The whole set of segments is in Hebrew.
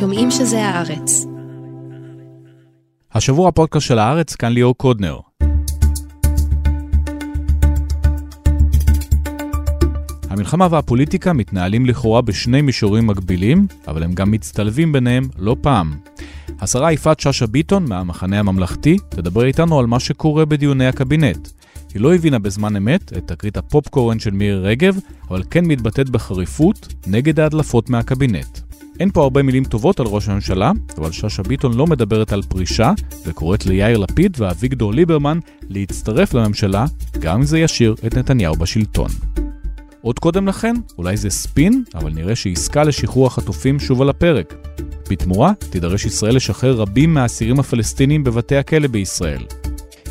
שומעים שזה הארץ. השבוע הפודקאסט של הארץ, כאן ליאור קודנר. המלחמה והפוליטיקה מתנהלים לכאורה בשני מישורים מקבילים, אבל הם גם מצטלבים ביניהם לא פעם. השרה יפעת שאשא ביטון מהמחנה הממלכתי תדבר איתנו על מה שקורה בדיוני הקבינט. היא לא הבינה בזמן אמת את תקרית הפופקורן של מירי רגב, אבל כן מתבטאת בחריפות נגד ההדלפות מהקבינט. אין פה הרבה מילים טובות על ראש הממשלה, אבל שאשא ביטון לא מדברת על פרישה, וקוראת ליאיר לפיד ואביגדור ליברמן להצטרף לממשלה, גם אם זה ישאיר את נתניהו בשלטון. עוד קודם לכן, אולי זה ספין, אבל נראה שעסקה לשחרור החטופים שוב על הפרק. בתמורה, תידרש ישראל לשחרר רבים מהאסירים הפלסטינים בבתי הכלא בישראל.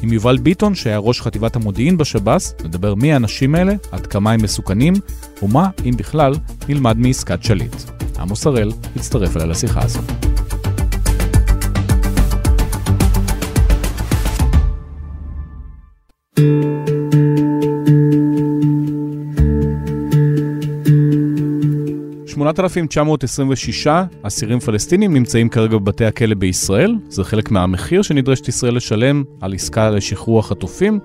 עם יובל ביטון, שהיה ראש חטיבת המודיעין בשב"ס, נדבר מי האנשים האלה, עד כמה הם מסוכנים, ומה, אם בכלל, נלמד מעסקת שליט. עמוס הראל הצטרף אליי לשיחה הזאת. thank you 8,926 אסירים פלסטינים נמצאים כרגע בבתי הכלא בישראל. זה חלק מהמחיר שנדרשת ישראל לשלם על עסקה לשחרור החטופים.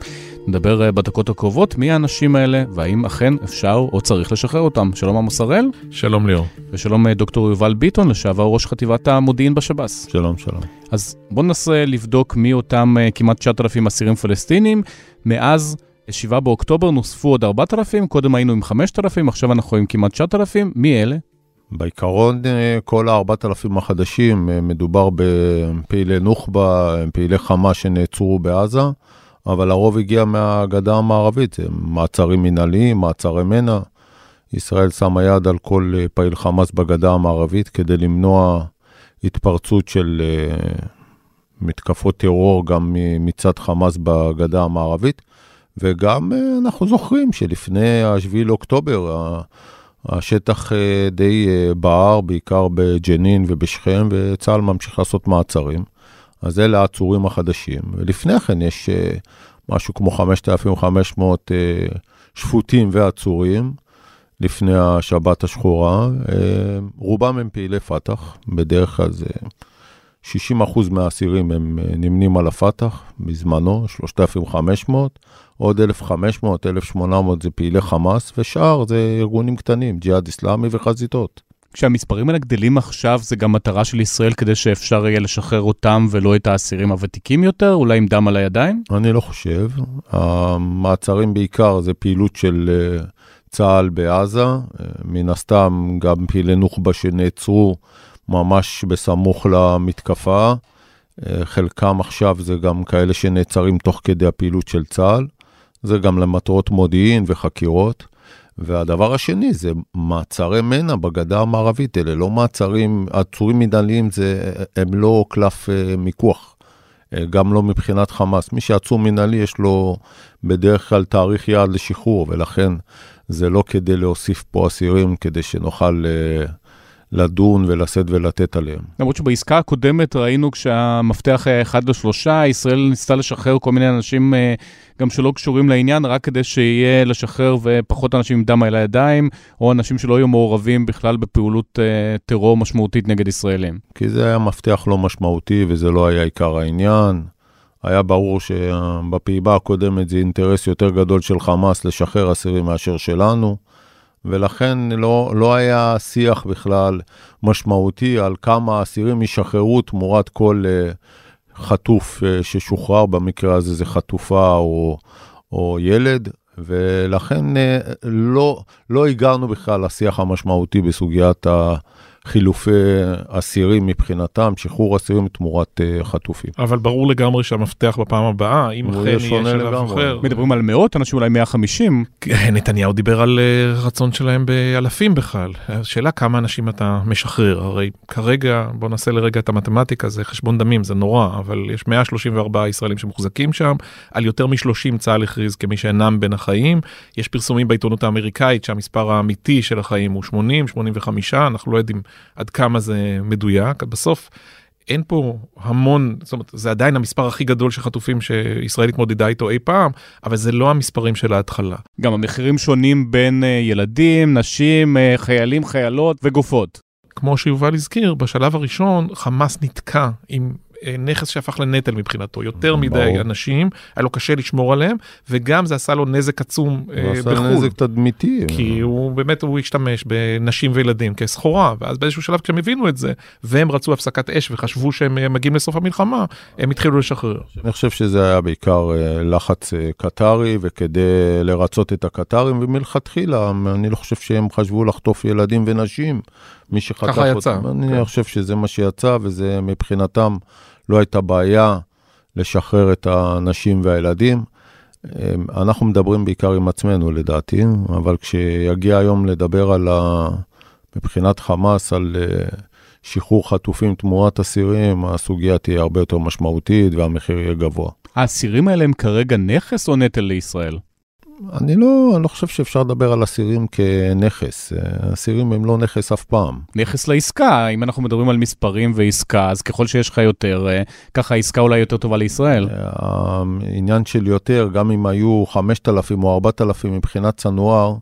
נדבר אה, בדקות הקרובות מי האנשים האלה והאם אכן אפשר או צריך לשחרר אותם. שלום עמוס הראל. שלום ליאור. ושלום אה, דוקטור יובל ביטון, לשעבר ראש חטיבת המודיעין בשב"ס. שלום, שלום. אז בואו ננסה לבדוק מי אותם אה, כמעט 9,000 אסירים פלסטינים מאז 7 באוקטובר נוספו עוד 4,000, קודם היינו עם 5,000, עכשיו אנחנו עם כמעט 9,000. מי אלה? בעיקרון כל ה-4,000 החדשים, מדובר בפעילי נוח'בה, פעילי חמאס שנעצרו בעזה, אבל הרוב הגיע מהגדה המערבית, מעצרים מנהליים, מעצרי מנע. ישראל שמה יד על כל פעיל חמאס בגדה המערבית כדי למנוע התפרצות של מתקפות טרור גם מצד חמאס בגדה המערבית. וגם אנחנו זוכרים שלפני ה-7 לאוקטובר, השטח די בער, בעיקר בג'נין ובשכם, וצה"ל ממשיך לעשות מעצרים. אז אלה העצורים החדשים. ולפני כן יש משהו כמו 5,500 שפוטים ועצורים לפני השבת השחורה. רובם הם פעילי פת"ח, בדרך כלל זה 60% מהאסירים הם נמנים על הפת"ח בזמנו, 3,500. עוד 1,500, 1,800 זה פעילי חמאס, ושאר זה ארגונים קטנים, ג'יהאד אסלאמי וחזיתות. כשהמספרים האלה גדלים עכשיו, זה גם מטרה של ישראל כדי שאפשר יהיה לשחרר אותם ולא את האסירים הוותיקים יותר, אולי עם דם על הידיים? אני לא חושב. המעצרים בעיקר זה פעילות של צה"ל בעזה, מן הסתם גם פעילי נוח'בה שנעצרו ממש בסמוך למתקפה. חלקם עכשיו זה גם כאלה שנעצרים תוך כדי הפעילות של צה"ל. זה גם למטרות מודיעין וחקירות. והדבר השני זה מעצרי מנע בגדה המערבית, אלה לא מעצרים, עצורים מנהליים הם לא קלף מיקוח, גם לא מבחינת חמאס. מי שעצור מנהלי יש לו בדרך כלל תאריך יעד לשחרור, ולכן זה לא כדי להוסיף פה אסירים, כדי שנוכל לדון ולשאת ולתת עליהם. למרות שבעסקה הקודמת ראינו כשהמפתח היה אחד לשלושה, ישראל ניסתה לשחרר כל מיני אנשים גם שלא קשורים לעניין, רק כדי שיהיה לשחרר ופחות אנשים עם דם על הידיים, או אנשים שלא יהיו מעורבים בכלל בפעולות טרור משמעותית נגד ישראלים. כי זה היה מפתח לא משמעותי וזה לא היה עיקר העניין. היה ברור שבפעימה הקודמת זה אינטרס יותר גדול של חמאס לשחרר אסירים מאשר שלנו. ולכן לא, לא היה שיח בכלל משמעותי על כמה אסירים ישחררו תמורת כל uh, חטוף uh, ששוחרר, במקרה הזה זה חטופה או, או ילד, ולכן uh, לא, לא הגענו בכלל לשיח המשמעותי בסוגיית ה... חילופי אסירים מבחינתם, שחרור אסירים תמורת uh, חטופים. אבל ברור לגמרי שהמפתח בפעם הבאה, אם אכן יהיה שלב אחר. מדברים על מאות אנשים, אולי 150. נתניהו דיבר על uh, רצון שלהם באלפים בכלל. השאלה כמה אנשים אתה משחרר, הרי כרגע, בוא נעשה לרגע את המתמטיקה, זה חשבון דמים, זה נורא, אבל יש 134 ישראלים שמוחזקים שם, על יותר מ-30 צה"ל הכריז כמי שאינם בין החיים. יש פרסומים בעיתונות האמריקאית שהמספר האמיתי של החיים הוא 80, 85, אנחנו לא יודעים עד כמה זה מדויק, בסוף אין פה המון, זאת אומרת, זה עדיין המספר הכי גדול של חטופים שישראל התמודדה איתו אי פעם, אבל זה לא המספרים של ההתחלה. גם המחירים שונים בין ילדים, נשים, חיילים, חיילות וגופות. כמו שיובל הזכיר, בשלב הראשון חמאס נתקע עם אה, נכס שהפך לנטל מבחינתו, יותר מדי ברור. אנשים, היה לו קשה לשמור עליהם, וגם זה עשה לו נזק עצום אה, הוא עשה בחו"ל. נזק תדמיתי. כי הוא באמת, הוא השתמש בנשים וילדים כסחורה, ואז באיזשהו שלב כשהם הבינו את זה, והם רצו הפסקת אש וחשבו שהם אה, מגיעים לסוף המלחמה, הם התחילו לשחרר. אני חושב שזה היה בעיקר אה, לחץ קטרי, וכדי לרצות את הקטרים, ומלכתחילה, אני לא חושב שהם חשבו לחטוף ילדים ונשים. מי שחטף אותם, אני כן. חושב שזה מה שיצא, וזה מבחינתם לא הייתה בעיה לשחרר את הנשים והילדים. אה, אנחנו מדברים בעיקר עם עצמנו לדעתי, אבל כשיגיע היום לדבר על ה... מבחינת חמאס, על אה, שחרור חטופים תמורת אסירים, הסוגיה תהיה הרבה יותר משמעותית והמחיר יהיה גבוה. האסירים האלה הם כרגע נכס או נטל לישראל? אני לא, אני לא חושב שאפשר לדבר על אסירים כנכס. אה, אסירים הם לא נכס אף פעם. נכס לעסקה, אם אנחנו מדברים על מספרים ועסקה, אז ככל שיש לך יותר, אה, ככה העסקה אולי יותר טובה לישראל. העניין של יותר, גם אם היו 5,000 או 4,000 מבחינת סנואר,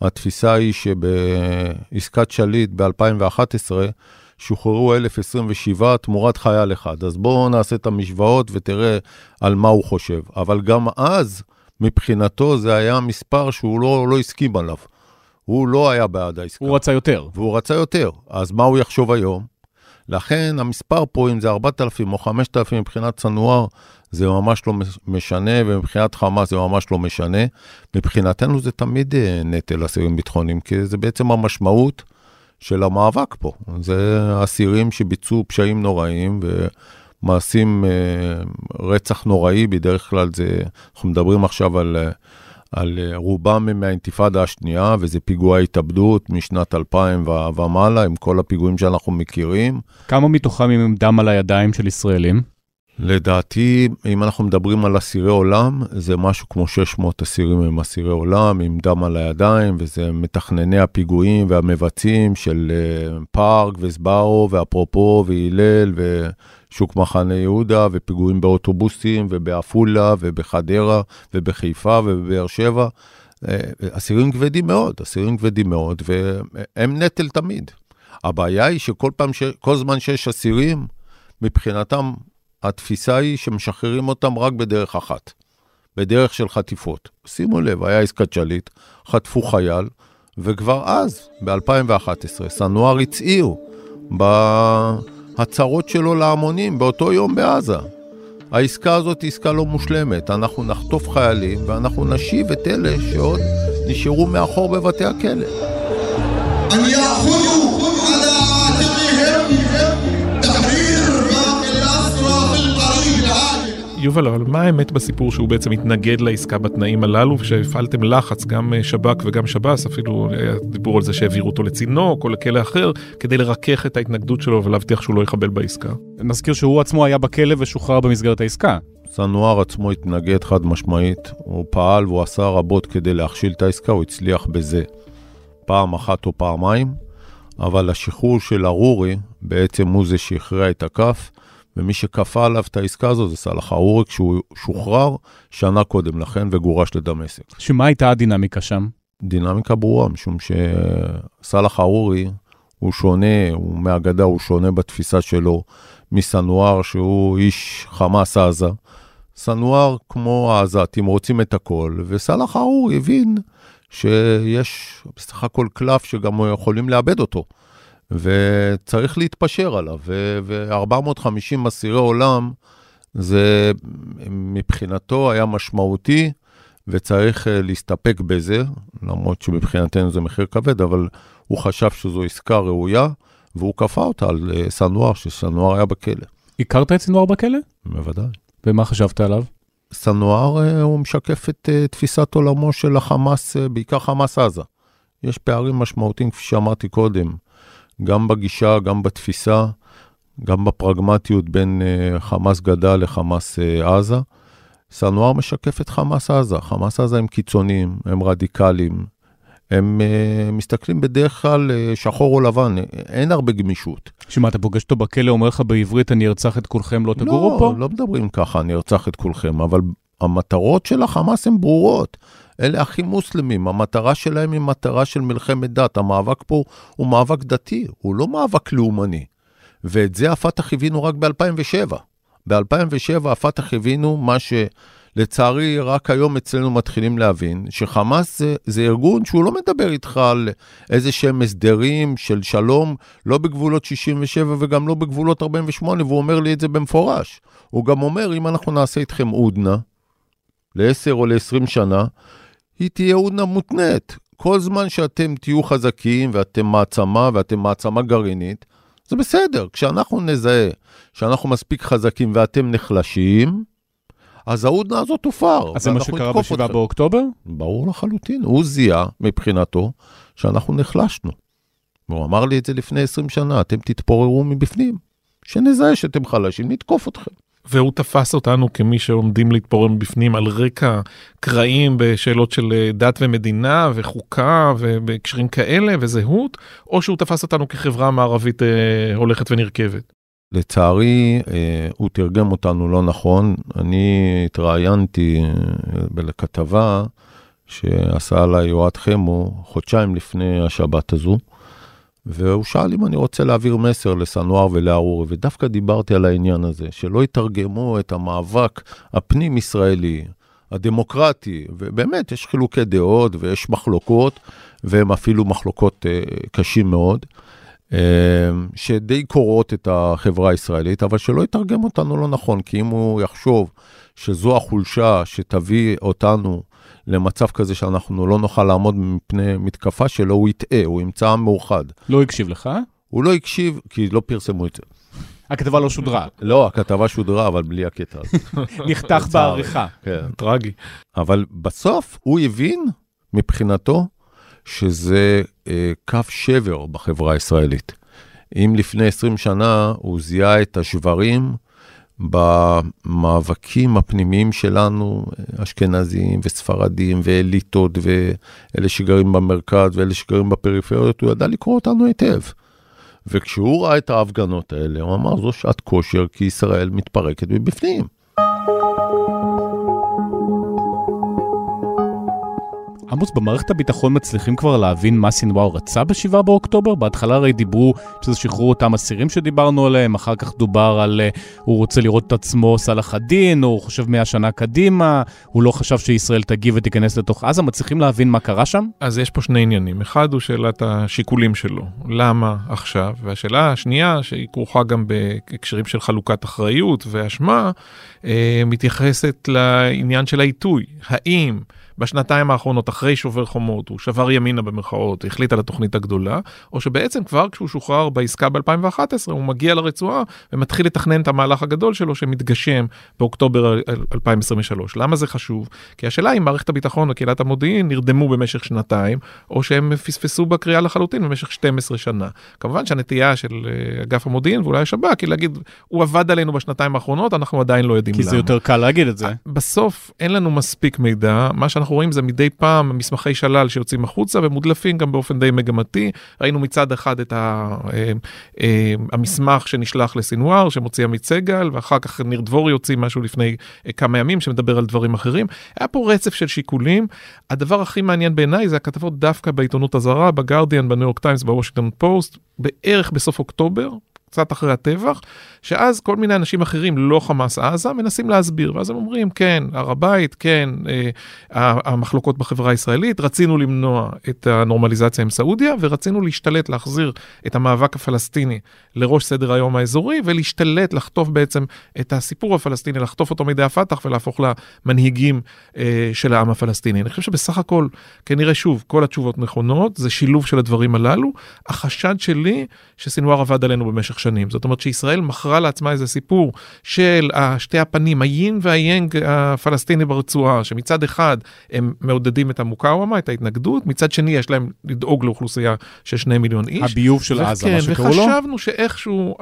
התפיסה היא שבעסקת שליט ב-2011, שוחררו 1,027 תמורת חייל אחד. אז בואו נעשה את המשוואות ותראה על מה הוא חושב. אבל גם אז, מבחינתו זה היה מספר שהוא לא, לא הסכים עליו. הוא לא היה בעד העסקה. הוא רצה יותר. והוא רצה יותר. אז מה הוא יחשוב היום? לכן המספר פה, אם זה 4,000 או 5,000 מבחינת סנואר, זה ממש לא משנה, ומבחינת חמאס זה ממש לא משנה. מבחינתנו זה תמיד אה, נטל אסירים ביטחוניים, כי זה בעצם המשמעות של המאבק פה. זה אסירים שביצעו פשעים נוראים ומעשים אה, רצח נוראי, בדרך כלל זה, אנחנו מדברים עכשיו על... אה, על אה, רובם הם מהאינתיפאדה השנייה, וזה פיגועי התאבדות משנת 2000 ו- ומעלה, עם כל הפיגועים שאנחנו מכירים. כמה מתוכם עם דם על הידיים של ישראלים? לדעתי, אם אנחנו מדברים על אסירי עולם, זה משהו כמו 600 אסירים הם אסירי עולם, עם דם על הידיים, וזה מתכנני הפיגועים והמבצעים של פארק וסברו ואפרופו והלל ושוק מחנה יהודה, ופיגועים באוטובוסים ובעפולה ובחדרה ובחיפה ובבאר שבע. אה, אסירים כבדים מאוד, אסירים כבדים מאוד, והם נטל תמיד. הבעיה היא שכל פעם, ש... כל זמן שיש אסירים, מבחינתם התפיסה היא שמשחררים אותם רק בדרך אחת, בדרך של חטיפות. שימו לב, היה עסקת שליט, חטפו חייל, וכבר אז, ב-2011, סנואר הצהיר הצרות שלו להמונים באותו יום בעזה. העסקה הזאת היא עסקה לא מושלמת, אנחנו נחטוף חיילים ואנחנו נשיב את אלה שעוד נשארו מאחור בבתי הכלא. אני אחוזו יובל, אבל מה האמת בסיפור שהוא בעצם התנגד לעסקה בתנאים הללו, ושהפעלתם לחץ, גם אה, שב"כ וגם שב"ס, אפילו היה דיבור על זה שהעבירו אותו לצינוק או לכלא אחר, כדי לרכך את ההתנגדות שלו ולהבטיח שהוא לא יחבל בעסקה. נזכיר שהוא עצמו היה בכלא ושוחרר במסגרת העסקה. סנואר עצמו התנגד חד משמעית, הוא פעל והוא עשה רבות כדי להכשיל את העסקה, הוא הצליח בזה פעם אחת או פעמיים, אבל השחרור של ארורי בעצם הוא זה שהכריע את הכף, ומי שכפה עליו את העסקה הזו זה סאלח ארורי, כשהוא שוחרר שנה קודם לכן וגורש לדמשק. שמה הייתה הדינמיקה שם? דינמיקה ברורה, משום שסאלח ארורי הוא שונה, הוא מהגדה, הוא שונה בתפיסה שלו מסנואר, שהוא איש חמאס עזה. סנואר כמו העזתים רוצים את הכל, וסאלח ארורי הבין שיש בסך הכל קלף שגם יכולים לאבד אותו, וצריך להתפשר עליו, ו-450 אסירי עולם, זה מבחינתו היה משמעותי, וצריך אה, להסתפק בזה, למרות שמבחינתנו זה מחיר כבד, אבל הוא חשב שזו עסקה ראויה, והוא כפה אותה על אה, סנואר, שסנואר היה בכלא. הכרת את סינואר בכלא? בוודאי. ומה חשבת עליו? סנואר אה, הוא משקף את תפיסת עולמו של החמאס, בעיקר חמאס עזה. יש פערים משמעותיים, כפי שאמרתי קודם, גם בגישה, גם בתפיסה, גם בפרגמטיות בין אה, חמאס גדה לחמאס אה, עזה. סנואר משקף את חמאס עזה. חמאס עזה הם קיצוניים, הם רדיקליים, הם uh, מסתכלים בדרך כלל uh, שחור או לבן, אין הרבה גמישות. שמה, אתה פוגש אותו בכלא, אומר לך בעברית, אני ארצח את כולכם, לא תגורו לא, פה? לא מדברים ככה, אני ארצח את כולכם, אבל המטרות של החמאס הן ברורות. אלה אחים מוסלמים, המטרה שלהם היא מטרה של מלחמת דת. המאבק פה הוא מאבק דתי, הוא לא מאבק לאומני. ואת זה הפת"ח הבינו רק ב-2007. ב-2007 הפת"ח הבינו מה שלצערי רק היום אצלנו מתחילים להבין, שחמאס זה, זה ארגון שהוא לא מדבר איתך על איזה שהם הסדרים של שלום, לא בגבולות 67 וגם לא בגבולות 48, והוא אומר לי את זה במפורש. הוא גם אומר, אם אנחנו נעשה איתכם הודנה, ל-10 או ל-20 שנה, היא תהיה הודנה מותנית. כל זמן שאתם תהיו חזקים ואתם מעצמה ואתם מעצמה גרעינית, זה בסדר. כשאנחנו נזהה שאנחנו מספיק חזקים ואתם נחלשים, אז ההודנה הזאת תופר. אז זה מה שקרה ב-7 באוקטובר? ברור לחלוטין. הוא זיהה מבחינתו שאנחנו נחלשנו. הוא אמר לי את זה לפני 20 שנה, אתם תתפוררו מבפנים. שנזהה שאתם חלשים, נתקוף אתכם. והוא תפס אותנו כמי שעומדים להתפורר מבפנים על רקע קרעים בשאלות של אה, דת ומדינה וחוקה ובהקשרים כאלה וזהות, או שהוא תפס אותנו כחברה מערבית אה, הולכת ונרכבת. לצערי, אה, הוא תרגם אותנו לא נכון. אני התראיינתי אה, לכתבה שעשה עליי יועד חמו חודשיים לפני השבת הזו. והוא שאל אם אני רוצה להעביר מסר לסנואר ולארורי, ודווקא דיברתי על העניין הזה, שלא יתרגמו את המאבק הפנים-ישראלי, הדמוקרטי, ובאמת, יש חילוקי דעות ויש מחלוקות, והן אפילו מחלוקות אה, קשים מאוד, אה, שדי קורות את החברה הישראלית, אבל שלא יתרגם אותנו לא נכון, כי אם הוא יחשוב שזו החולשה שתביא אותנו למצב כזה שאנחנו לא נוכל לעמוד מפני מתקפה שלו, הוא יטעה, הוא ימצא עם מאוחד. לא הקשיב לך? הוא לא הקשיב, כי לא פרסמו את זה. הכתבה לא שודרה. לא, הכתבה שודרה, אבל בלי הקטע הזה. נחתך בעריכה. כן. טרגי. אבל בסוף הוא הבין, מבחינתו, שזה אה, קו שבר בחברה הישראלית. אם לפני 20 שנה הוא זיהה את השברים, במאבקים הפנימיים שלנו, אשכנזים וספרדים ואליטות ואלה שגרים במרכז ואלה שגרים בפריפריות, הוא ידע לקרוא אותנו היטב. וכשהוא ראה את ההפגנות האלה, הוא אמר, זו שעת כושר כי ישראל מתפרקת מבפנים. עמוס, במערכת הביטחון מצליחים כבר להבין מה סינואר רצה ב-7 באוקטובר? בהתחלה הרי דיברו שזה שחרור אותם אסירים שדיברנו עליהם, אחר כך דובר על uh, הוא רוצה לראות את עצמו סלאח א-דין, הוא חושב 100 שנה קדימה, הוא לא חשב שישראל תגיב ותיכנס לתוך עזה, מצליחים להבין מה קרה שם? אז יש פה שני עניינים. אחד הוא שאלת השיקולים שלו, למה עכשיו? והשאלה השנייה, שהיא כרוכה גם בהקשרים של חלוקת אחריות ואשמה, אה, מתייחסת לעניין של העיתוי. האם... בשנתיים האחרונות, אחרי שובר חומות, הוא שבר ימינה במרכאות, החליט על התוכנית הגדולה, או שבעצם כבר כשהוא שוחרר בעסקה ב-2011, הוא מגיע לרצועה ומתחיל לתכנן את המהלך הגדול שלו שמתגשם באוקטובר 2023. למה זה חשוב? כי השאלה אם מערכת הביטחון וקהילת המודיעין נרדמו במשך שנתיים, או שהם פספסו בקריאה לחלוטין במשך 12 שנה. כמובן שהנטייה של אה, אגף המודיעין ואולי השב"כ היא להגיד, הוא עבד עלינו בשנתיים האחרונות, אנחנו עדיין לא יודעים כי למה. זה יותר קל להגיד את זה. בסוף אין לנו מספיק מידע, מה שאנחנו רואים זה מדי פעם מסמכי שלל שיוצאים החוצה ומודלפים גם באופן די מגמתי. ראינו מצד אחד את ה, אה, אה, המסמך שנשלח לסינואר שמוציא עמית סגל ואחר כך ניר דבורי יוציא משהו לפני אה, כמה ימים שמדבר על דברים אחרים. היה פה רצף של שיקולים. הדבר הכי מעניין בעיניי זה הכתבות דווקא בעיתונות הזרה, בגרדיאן, בניו יורק טיימס, בוושינגטון פוסט, בערך בסוף אוקטובר, קצת אחרי הטבח, שאז כל מיני אנשים אחרים, לא חמאס עזה, מנסים להסביר, ואז הם אומרים, כן, הר הבית, כן, אה, המחלוקות בחברה הישראלית, רצינו למנוע את הנורמליזציה עם סעודיה, ורצינו להשתלט, להחזיר את המאבק הפלסטיני לראש סדר היום האזורי, ולהשתלט, לחטוף בעצם את הסיפור הפלסטיני, לחטוף אותו מידי הפת"ח ולהפוך למנהיגים אה, של העם הפלסטיני. אני חושב שבסך הכל, כנראה שוב, כל התשובות נכונות, זה שילוב של הדברים הללו. החשד שלי, שסינואר עבד עלינו במשך שנים. זאת אומרת שישראל מכרה לעצמה איזה סיפור של שתי הפנים, היין והיאנג הפלסטיני ברצועה, שמצד אחד הם מעודדים את המוקאוומה, את ההתנגדות, מצד שני יש להם לדאוג לאוכלוסייה של שני מיליון איש. הביוב של עזה, מה שקראו לו? וחשבנו שאיכשהו...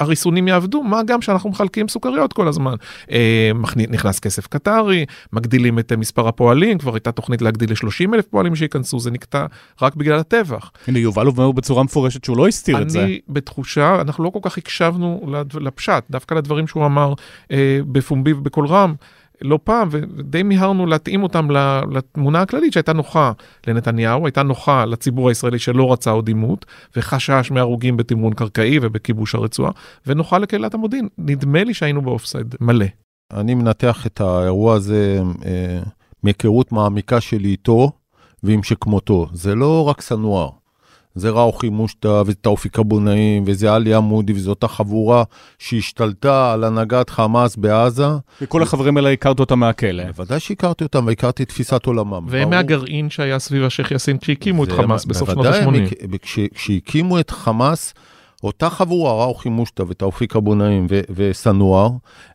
הריסונים יעבדו, מה גם שאנחנו מחלקים סוכריות כל הזמן. אה, נכנס כסף קטרי, מגדילים את מספר הפועלים, כבר הייתה תוכנית להגדיל ל-30 אלף פועלים שייכנסו, זה נקטע רק בגלל הטבח. הנה, יובל אומר בצורה מפורשת שהוא לא הסתיר את זה. אני בתחושה, אנחנו לא כל כך הקשבנו לפשט, דווקא לדברים שהוא אמר אה, בפומבי ובקול רם. לא פעם, ודי מיהרנו להתאים אותם לתמונה הכללית שהייתה נוחה לנתניהו, הייתה נוחה לציבור הישראלי שלא רצה עוד עימות, וחשש מהרוגים בתמרון קרקעי ובכיבוש הרצועה, ונוחה לקהילת המודיעין. נדמה לי שהיינו באופסייד מלא. אני מנתח את האירוע הזה אה, מהיכרות מעמיקה שלי איתו ועם שכמותו. זה לא רק סנואר. זה ראוכי מושטה ותאופיק אבונאים וזה עלי עמודי וזאת החבורה שהשתלטה על הנהגת חמאס בעזה. וכל החברים האלה הכרת אותם מהכלא. בוודאי שהכרתי אותם והכרתי תפיסת עולמם. והם מהגרעין שהיה סביב השייח' יאסין כשהקימו את חמאס בסוף שנות ה-80. בוודאי, כשהקימו את חמאס, אותה חבורה, ראוכי מושטה ותאופיק אבונאים וסנואר,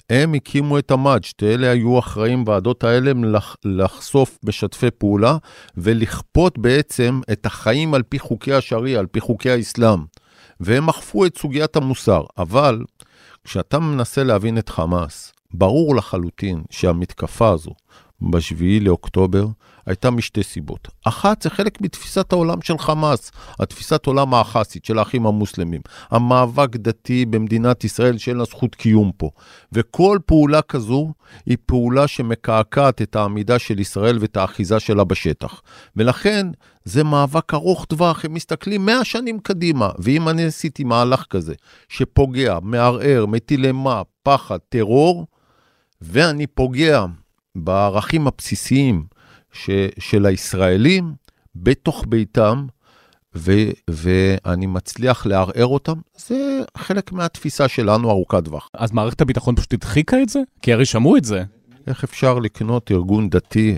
הם הקימו את המאג', אלה היו אחראים ועדות ההלם לח, לחשוף משתפי פעולה ולכפות בעצם את החיים על פי חוקי השריעה, על פי חוקי האסלאם. והם אכפו את סוגיית המוסר. אבל כשאתה מנסה להבין את חמאס, ברור לחלוטין שהמתקפה הזו ב-7 לאוקטובר הייתה משתי סיבות. אחת, זה חלק מתפיסת העולם של חמאס, התפיסת עולם האחסית של האחים המוסלמים. המאבק דתי במדינת ישראל שאין לה זכות קיום פה. וכל פעולה כזו היא פעולה שמקעקעת את העמידה של ישראל ואת האחיזה שלה בשטח. ולכן זה מאבק ארוך טווח, הם מסתכלים 100 שנים קדימה. ואם אני עשיתי מהלך כזה, שפוגע, מערער, מטיל אימה, פחד, טרור, ואני פוגע בערכים הבסיסיים ש, של הישראלים בתוך ביתם, ו, ואני מצליח לערער אותם, זה חלק מהתפיסה שלנו ארוכת טווח. אז מערכת הביטחון פשוט הדחיקה את זה? כי הרי שמעו את זה. איך אפשר לקנות ארגון דתי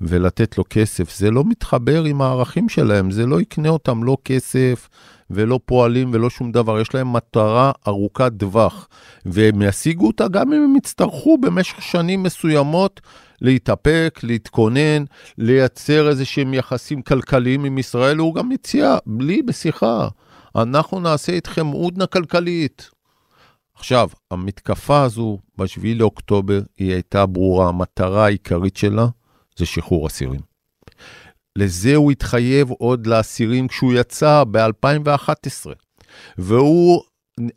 ולתת לו כסף? זה לא מתחבר עם הערכים שלהם, זה לא יקנה אותם לא כסף ולא פועלים ולא שום דבר, יש להם מטרה ארוכת טווח, והם ישיגו אותה גם אם הם יצטרכו במשך שנים מסוימות להתאפק, להתכונן, לייצר איזה שהם יחסים כלכליים עם ישראל, הוא גם מציע, בלי בשיחה, אנחנו נעשה איתכם הודנה כלכלית. עכשיו, המתקפה הזו ב-7 לאוקטובר, היא הייתה ברורה, המטרה העיקרית שלה זה שחרור אסירים. לזה הוא התחייב עוד לאסירים כשהוא יצא ב-2011, והוא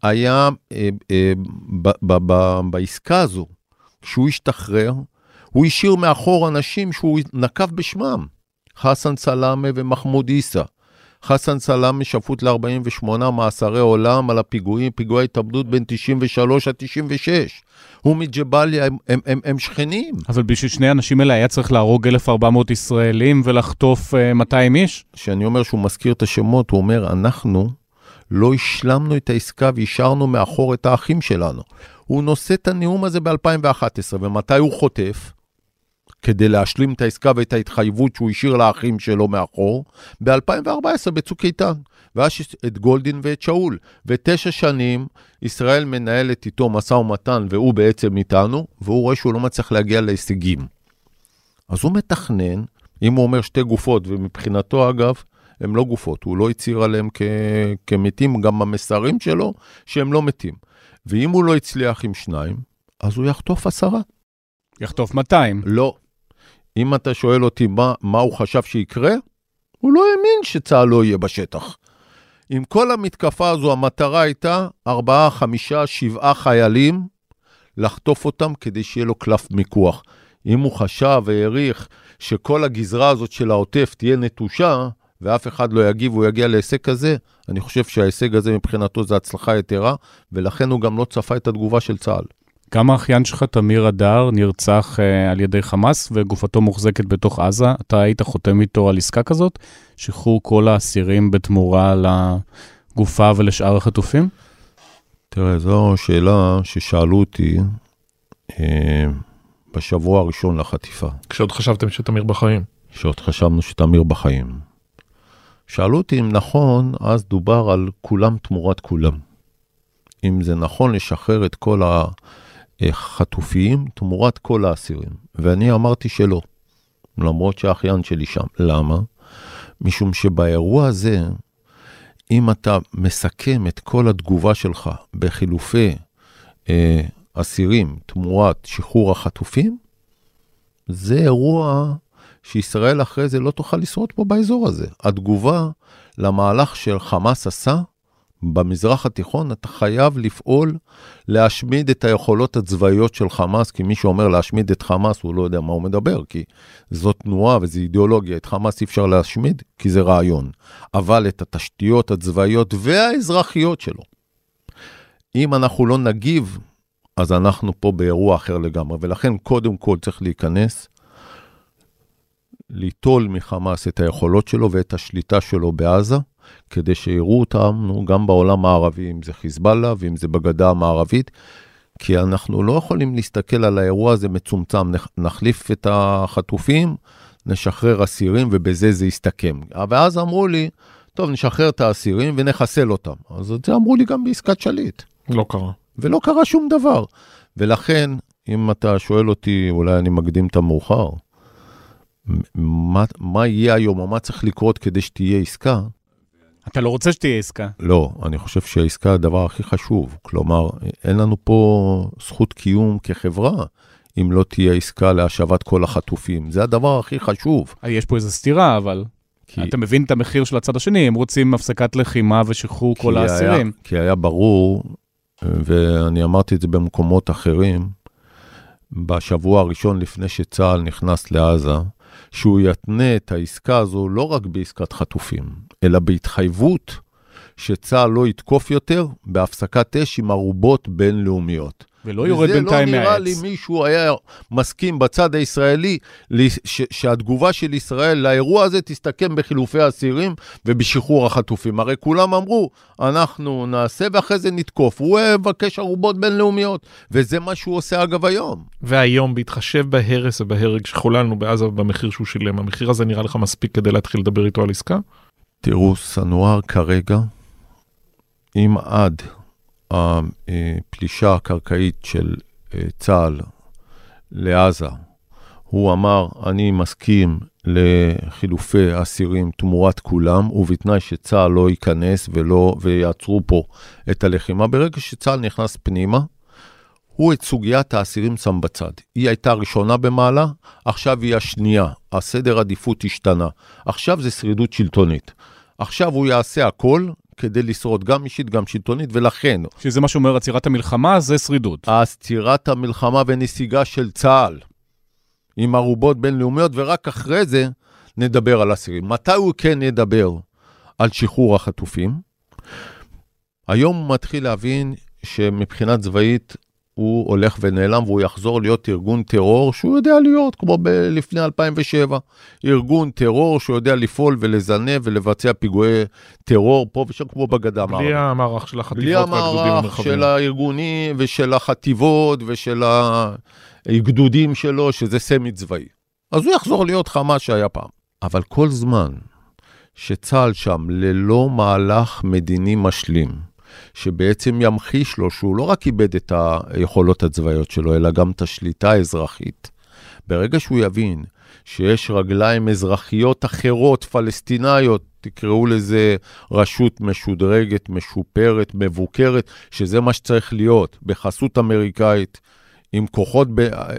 היה אה, אה, בעסקה הזו, כשהוא השתחרר, הוא השאיר מאחור אנשים שהוא נקב בשמם, חסן סלאמה ומחמוד עיסא. חסן סלאמה שפוט ל-48 מאסרי עולם על הפיגועים, פיגועי התאבדות בין 93 עד 96. הוא מג'באליה, הם, הם, הם, הם שכנים. אבל בשביל שני האנשים האלה היה צריך להרוג 1,400 ישראלים ולחטוף uh, 200 איש? כשאני אומר שהוא מזכיר את השמות, הוא אומר, אנחנו לא השלמנו את העסקה והשארנו מאחור את האחים שלנו. הוא נושא את הנאום הזה ב-2011, ומתי הוא חוטף? כדי להשלים את העסקה ואת ההתחייבות שהוא השאיר לאחים שלו מאחור, ב-2014 בצוק איתן. ואז את גולדין ואת שאול. ותשע שנים ישראל מנהלת איתו משא ומתן, והוא בעצם איתנו, והוא רואה שהוא לא מצליח להגיע להישגים. אז הוא מתכנן, אם הוא אומר שתי גופות, ומבחינתו אגב, הם לא גופות, הוא לא הצהיר עליהם כ- כמתים, גם המסרים שלו, שהם לא מתים. ואם הוא לא הצליח עם שניים, אז הוא יחטוף עשרה. יחטוף 200. לא. אם אתה שואל אותי מה, מה הוא חשב שיקרה, הוא לא האמין שצה"ל לא יהיה בשטח. עם כל המתקפה הזו, המטרה הייתה ארבעה, חמישה, שבעה חיילים, לחטוף אותם כדי שיהיה לו קלף מיקוח. אם הוא חשב והעריך שכל הגזרה הזאת של העוטף תהיה נטושה, ואף אחד לא יגיב והוא יגיע להישג כזה, אני חושב שההישג הזה מבחינתו זה הצלחה יתרה, ולכן הוא גם לא צפה את התגובה של צה"ל. גם האחיין שלך, תמיר אדר, נרצח uh, על ידי חמאס וגופתו מוחזקת בתוך עזה. אתה היית חותם איתו על עסקה כזאת? שחרור כל האסירים בתמורה לגופה ולשאר החטופים? תראה, זו שאלה ששאלו אותי אה, בשבוע הראשון לחטיפה. כשעוד חשבתם שתמיר בחיים. כשעוד חשבנו שתמיר בחיים. שאלו אותי אם נכון, אז דובר על כולם תמורת כולם. אם זה נכון לשחרר את כל החטופים תמורת כל האסירים. ואני אמרתי שלא, למרות שהאחיין שלי שם. למה? משום שבאירוע הזה, אם אתה מסכם את כל התגובה שלך בחילופי אה, אסירים תמורת שחרור החטופים, זה אירוע שישראל אחרי זה לא תוכל לשרוד פה באזור הזה. התגובה למהלך של חמאס עשה, במזרח התיכון אתה חייב לפעול להשמיד את היכולות הצבאיות של חמאס, כי מי שאומר להשמיד את חמאס, הוא לא יודע מה הוא מדבר, כי זו תנועה וזו אידיאולוגיה. את חמאס אי אפשר להשמיד, כי זה רעיון. אבל את התשתיות הצבאיות והאזרחיות שלו, אם אנחנו לא נגיב, אז אנחנו פה באירוע אחר לגמרי. ולכן קודם כל צריך להיכנס, ליטול מחמאס את היכולות שלו ואת השליטה שלו בעזה. כדי שיראו אותנו גם בעולם הערבי, אם זה חיזבאללה ואם זה בגדה המערבית, כי אנחנו לא יכולים להסתכל על האירוע הזה מצומצם, נחליף את החטופים, נשחרר אסירים ובזה זה יסתכם. ואז אמרו לי, טוב, נשחרר את האסירים ונחסל אותם. אז את זה אמרו לי גם בעסקת שליט. לא קרה. ולא קרה שום דבר. ולכן, אם אתה שואל אותי, אולי אני מקדים את המאוחר, מה, מה יהיה היום או מה צריך לקרות כדי שתהיה עסקה, אתה לא רוצה שתהיה עסקה. לא, אני חושב שהעסקה היא הדבר הכי חשוב. כלומר, אין לנו פה זכות קיום כחברה. אם לא תהיה עסקה להשבת כל החטופים. זה הדבר הכי חשוב. יש פה איזו סתירה, אבל כי... אתה מבין את המחיר של הצד השני, הם רוצים הפסקת לחימה ושחרור כל האסירים. כי היה ברור, ואני אמרתי את זה במקומות אחרים, בשבוע הראשון לפני שצה"ל נכנס לעזה, שהוא יתנה את העסקה הזו לא רק בעסקת חטופים, אלא בהתחייבות שצה"ל לא יתקוף יותר בהפסקת אש עם ערובות בינלאומיות. ולא יורד בינתיים מהעץ. וזה לא נראה לי מישהו היה מסכים בצד הישראלי ש- שהתגובה של ישראל לאירוע הזה תסתכם בחילופי אסירים ובשחרור החטופים. הרי כולם אמרו, אנחנו נעשה ואחרי זה נתקוף. הוא מבקש ערובות בינלאומיות, וזה מה שהוא עושה אגב היום. והיום, בהתחשב בהרס ובהרג שחוללנו בעזה ובמחיר שהוא שילם, המחיר הזה נראה לך מספיק כדי להתחיל לדבר איתו על עסקה? תראו, סנואר כרגע, אם עד הפלישה הקרקעית של אה, צה"ל לעזה, הוא אמר, אני מסכים לחילופי אסירים תמורת כולם, ובתנאי שצה"ל לא ייכנס ולא, ויעצרו פה את הלחימה. ברגע שצה"ל נכנס פנימה, הוא את סוגיית האסירים שם בצד. היא הייתה ראשונה במעלה, עכשיו היא השנייה. הסדר עדיפות השתנה. עכשיו זה שרידות שלטונית. עכשיו הוא יעשה הכל כדי לשרוד, גם אישית, גם שלטונית, ולכן... שזה מה שאומר עצירת המלחמה, זה שרידות. עצירת המלחמה ונסיגה של צה"ל עם ערובות בינלאומיות, ורק אחרי זה נדבר על אסירים. מתי הוא כן ידבר על שחרור החטופים? היום הוא מתחיל להבין שמבחינה צבאית הוא הולך ונעלם והוא יחזור להיות ארגון טרור שהוא יודע להיות, כמו ב- לפני 2007. ארגון טרור שהוא יודע לפעול ולזנב ולבצע פיגועי טרור פה ושם, כמו בגדה המערבית. בלי המערך של החטיבות בלי המערך של הארגונים ושל החטיבות ושל הגדודים שלו, שזה סמי צבאי. אז הוא יחזור להיות חמאס שהיה פעם. אבל כל זמן שצה"ל שם ללא מהלך מדיני משלים, שבעצם ימחיש לו שהוא לא רק איבד את היכולות הצבאיות שלו, אלא גם את השליטה האזרחית. ברגע שהוא יבין שיש רגליים אזרחיות אחרות, פלסטיניות, תקראו לזה רשות משודרגת, משופרת, מבוקרת, שזה מה שצריך להיות, בחסות אמריקאית, עם כוחות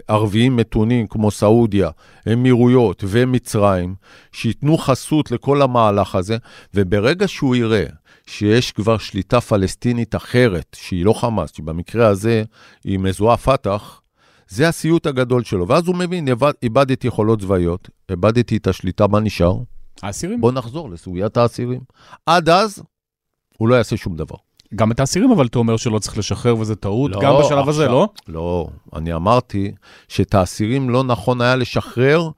ערביים מתונים כמו סעודיה, אמירויות ומצרים, שייתנו חסות לכל המהלך הזה, וברגע שהוא יראה שיש כבר שליטה פלסטינית אחרת, שהיא לא חמאס, שבמקרה הזה היא מזוהה פת"ח, זה הסיוט הגדול שלו. ואז הוא מבין, איבדתי יכולות צבאיות, איבדתי את השליטה, מה נשאר? האסירים. בוא נחזור לסוגיית האסירים. עד אז, הוא לא יעשה שום דבר. גם את האסירים, אבל אתה אומר שלא צריך לשחרר וזה טעות, לא, גם בשלב עכשיו, הזה, לא? לא, אני אמרתי שאת האסירים לא נכון היה לשחרר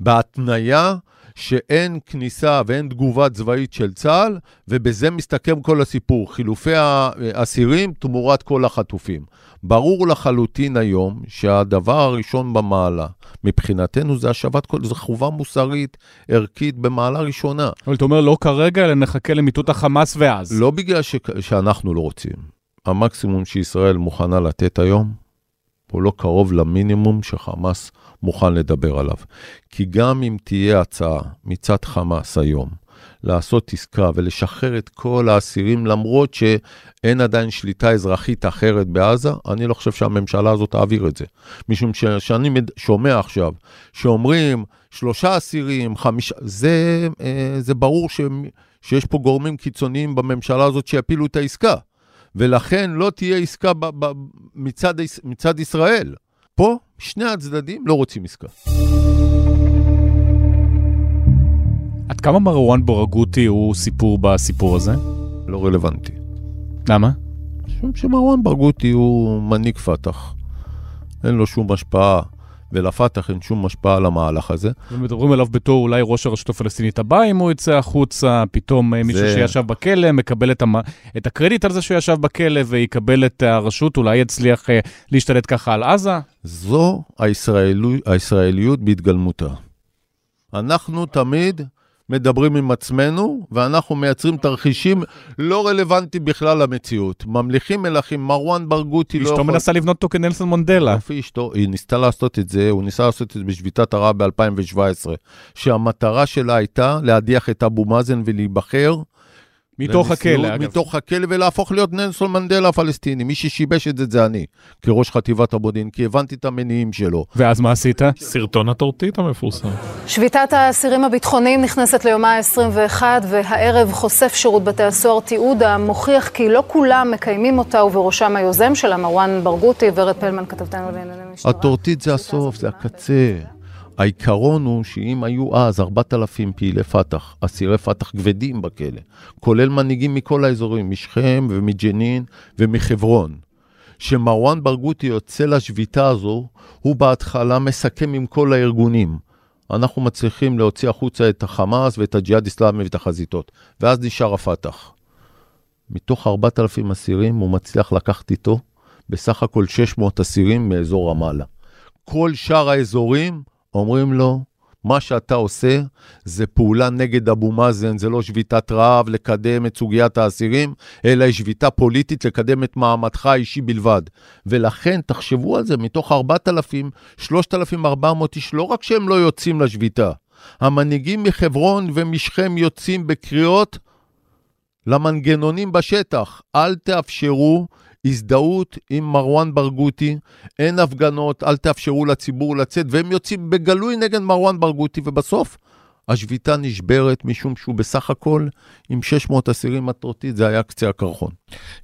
בהתניה שאין כניסה ואין תגובה צבאית של צה"ל, ובזה מסתכם כל הסיפור, חילופי האסירים תמורת כל החטופים. ברור לחלוטין היום שהדבר הראשון במעלה, מבחינתנו זה השבת כל, זו חובה מוסרית, ערכית, במעלה ראשונה. אבל אתה אומר לא כרגע, אלא נחכה למיטוט החמאס ואז. לא בגלל ש... שאנחנו לא רוצים. המקסימום שישראל מוכנה לתת היום, הוא לא קרוב למינימום שחמאס מוכן לדבר עליו. כי גם אם תהיה הצעה מצד חמאס היום לעשות עסקה ולשחרר את כל האסירים, למרות שאין עדיין שליטה אזרחית אחרת בעזה, אני לא חושב שהממשלה הזאת תעביר את זה. משום שאני שומע עכשיו שאומרים שלושה אסירים, חמישה, זה, אה, זה ברור ש, שיש פה גורמים קיצוניים בממשלה הזאת שיפילו את העסקה. ולכן לא תהיה עסקה ב, ב, מצד, מצד ישראל. פה שני הצדדים לא רוצים עסקה. עד כמה מרואן בורגותי הוא סיפור בסיפור הזה? לא רלוונטי. למה? משום שמרואן ברגותי הוא מנהיג פת"ח. אין לו שום השפעה, ולפת"ח אין שום השפעה על המהלך הזה. ומדברים עליו בתור אולי ראש הרשות הפלסטינית הבא, אם הוא יצא החוצה, פתאום זה... מישהו שישב בכלא מקבל את, המ... את הקרדיט על זה שהוא ישב בכלא ויקבל את הרשות, אולי יצליח uh, להשתלט ככה על עזה? זו הישראלו... הישראליות בהתגלמותה. אנחנו תמיד מדברים עם עצמנו, ואנחנו מייצרים תרחישים לא רלוונטיים בכלל למציאות. ממליכים מלכים, מרואן ברגותי לא יכול... אשתו מנסה לבנות אותו כנלסון מונדלה. יופי, אשתו, היא ניסתה לעשות את זה, הוא ניסה לעשות את זה בשביתת הרעב ב-2017, שהמטרה שלה הייתה להדיח את אבו מאזן ולהיבחר. מתוך הכלא, אגב. מתוך הכלא ולהפוך להיות ננסון מנדלה הפלסטיני. מי ששיבש את זה זה אני, כראש חטיבת המודיעין, כי הבנתי את המניעים שלו. ואז מה עשית? סרטון הטורטית המפורסם. שביתת האסירים הביטחוניים נכנסת ליומה ה-21, והערב חושף שירות בתי הסוהר תיעוד המוכיח כי לא כולם מקיימים אותה, ובראשם היוזם שלה, מרואן ברגותי, ורד פלמן, כתבתנו לענייני משטרה. הטורטית זה הסוף, זה הקצה. העיקרון הוא שאם היו אז 4,000 פעילי פת"ח, אסירי פת"ח כבדים בכלא, כולל מנהיגים מכל האזורים, משכם ומג'נין ומחברון, שמרואן ברגותי יוצא לשביתה הזו, הוא בהתחלה מסכם עם כל הארגונים. אנחנו מצליחים להוציא החוצה את החמאס ואת הג'יהאד אסלאמי ואת החזיתות, ואז נשאר הפת"ח. מתוך 4,000 אסירים הוא מצליח לקחת איתו בסך הכל 600 אסירים מאזור רמאללה. כל שאר האזורים אומרים לו, מה שאתה עושה זה פעולה נגד אבו מאזן, זה לא שביתת רעב לקדם את סוגיית האסירים, אלא היא שביתה פוליטית לקדם את מעמדך האישי בלבד. ולכן, תחשבו על זה, מתוך 4,000, 3,400 איש, לא רק שהם לא יוצאים לשביתה, המנהיגים מחברון ומשכם יוצאים בקריאות למנגנונים בשטח, אל תאפשרו הזדהות עם מרואן ברגותי, אין הפגנות, אל תאפשרו לציבור לצאת, והם יוצאים בגלוי נגד מרואן ברגותי, ובסוף השביתה נשברת משום שהוא בסך הכל עם 600 אסירים מטרותית, זה היה קצה הקרחון.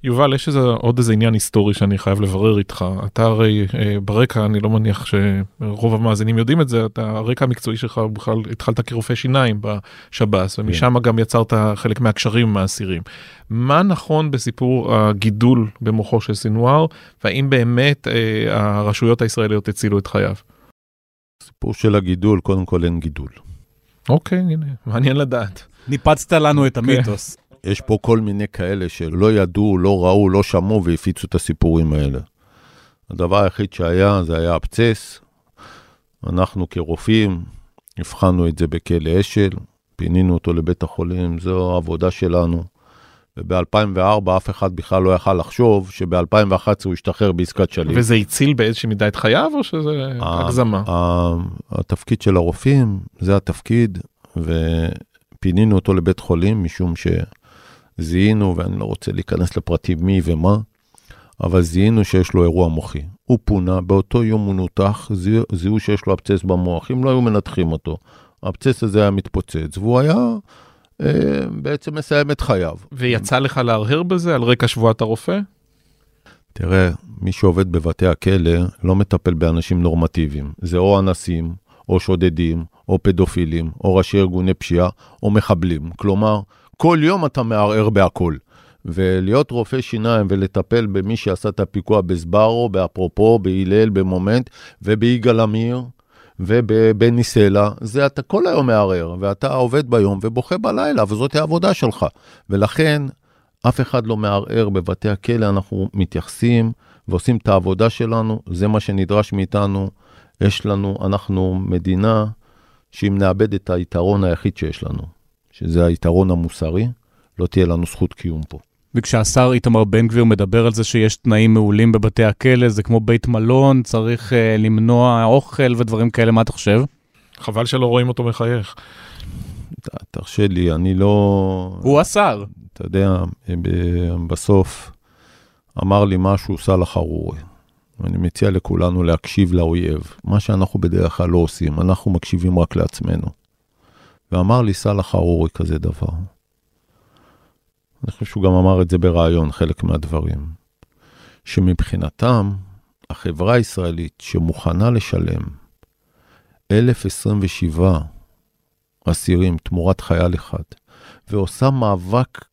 יובל, יש איזה, עוד איזה עניין היסטורי שאני חייב לברר איתך. אתה הרי אה, ברקע, אני לא מניח שרוב המאזינים יודעים את זה, אתה, הרקע המקצועי שלך בכלל התחלת כרופא שיניים בשב"ס, ומשם כן. גם יצרת חלק מהקשרים עם האסירים. מה נכון בסיפור הגידול במוחו של סינואר, והאם באמת אה, הרשויות הישראליות הצילו את חייו? הסיפור של הגידול, קודם כל אין גידול. אוקיי, הנה, מעניין לדעת. ניפצת לנו את המיתוס. יש פה כל מיני כאלה שלא ידעו, לא ראו, לא שמעו והפיצו את הסיפורים האלה. הדבר היחיד שהיה, זה היה אבצס. אנחנו כרופאים הבחנו את זה בכלא אשל, פינינו אותו לבית החולים, זו העבודה שלנו. וב-2004 אף אחד בכלל לא יכל לחשוב שב-2011 הוא ישתחרר בעסקת שליט. וזה הציל באיזושהי מידה את חייו או שזה הגזמה? התפקיד של הרופאים זה התפקיד, ופינינו אותו לבית חולים משום שזיהינו, ואני לא רוצה להיכנס לפרטים מי ומה, אבל זיהינו שיש לו אירוע מוחי. הוא פונה, באותו יום הוא נותח, זיהו שיש לו אבצס במוח, אם לא היו מנתחים אותו, האבצס הזה היה מתפוצץ, והוא היה... אה, בעצם מסיים את חייו. ויצא לך להרהר בזה על רקע שבועת הרופא? תראה, מי שעובד בבתי הכלא לא מטפל באנשים נורמטיביים. זה או אנסים, או שודדים, או פדופילים, או ראשי ארגוני פשיעה, או מחבלים. כלומר, כל יום אתה מערער בהכל. ולהיות רופא שיניים ולטפל במי שעשה את הפיגוע בסברו, באפרופו, בהלל, במומנט וביגאל עמיר, ובבני סלע, זה אתה כל היום מערער, ואתה עובד ביום ובוכה בלילה, וזאת העבודה שלך. ולכן, אף אחד לא מערער בבתי הכלא, אנחנו מתייחסים ועושים את העבודה שלנו, זה מה שנדרש מאיתנו. יש לנו, אנחנו מדינה שאם נאבד את היתרון היחיד שיש לנו, שזה היתרון המוסרי, לא תהיה לנו זכות קיום פה. וכשהשר איתמר בן גביר מדבר על זה שיש תנאים מעולים בבתי הכלא, זה כמו בית מלון, צריך uh, למנוע אוכל ודברים כאלה, מה אתה חושב? חבל שלא רואים אותו מחייך. תרשה לי, אני לא... הוא השר. אתה יודע, בסוף אמר לי משהו סאלח חרורי. ואני מציע לכולנו להקשיב לאויב, מה שאנחנו בדרך כלל לא עושים, אנחנו מקשיבים רק לעצמנו. ואמר לי סאלח חרורי כזה דבר. אני חושב שהוא גם אמר את זה בריאיון, חלק מהדברים. שמבחינתם, החברה הישראלית שמוכנה לשלם 1,027 אסירים תמורת חייל אחד, ועושה מאבק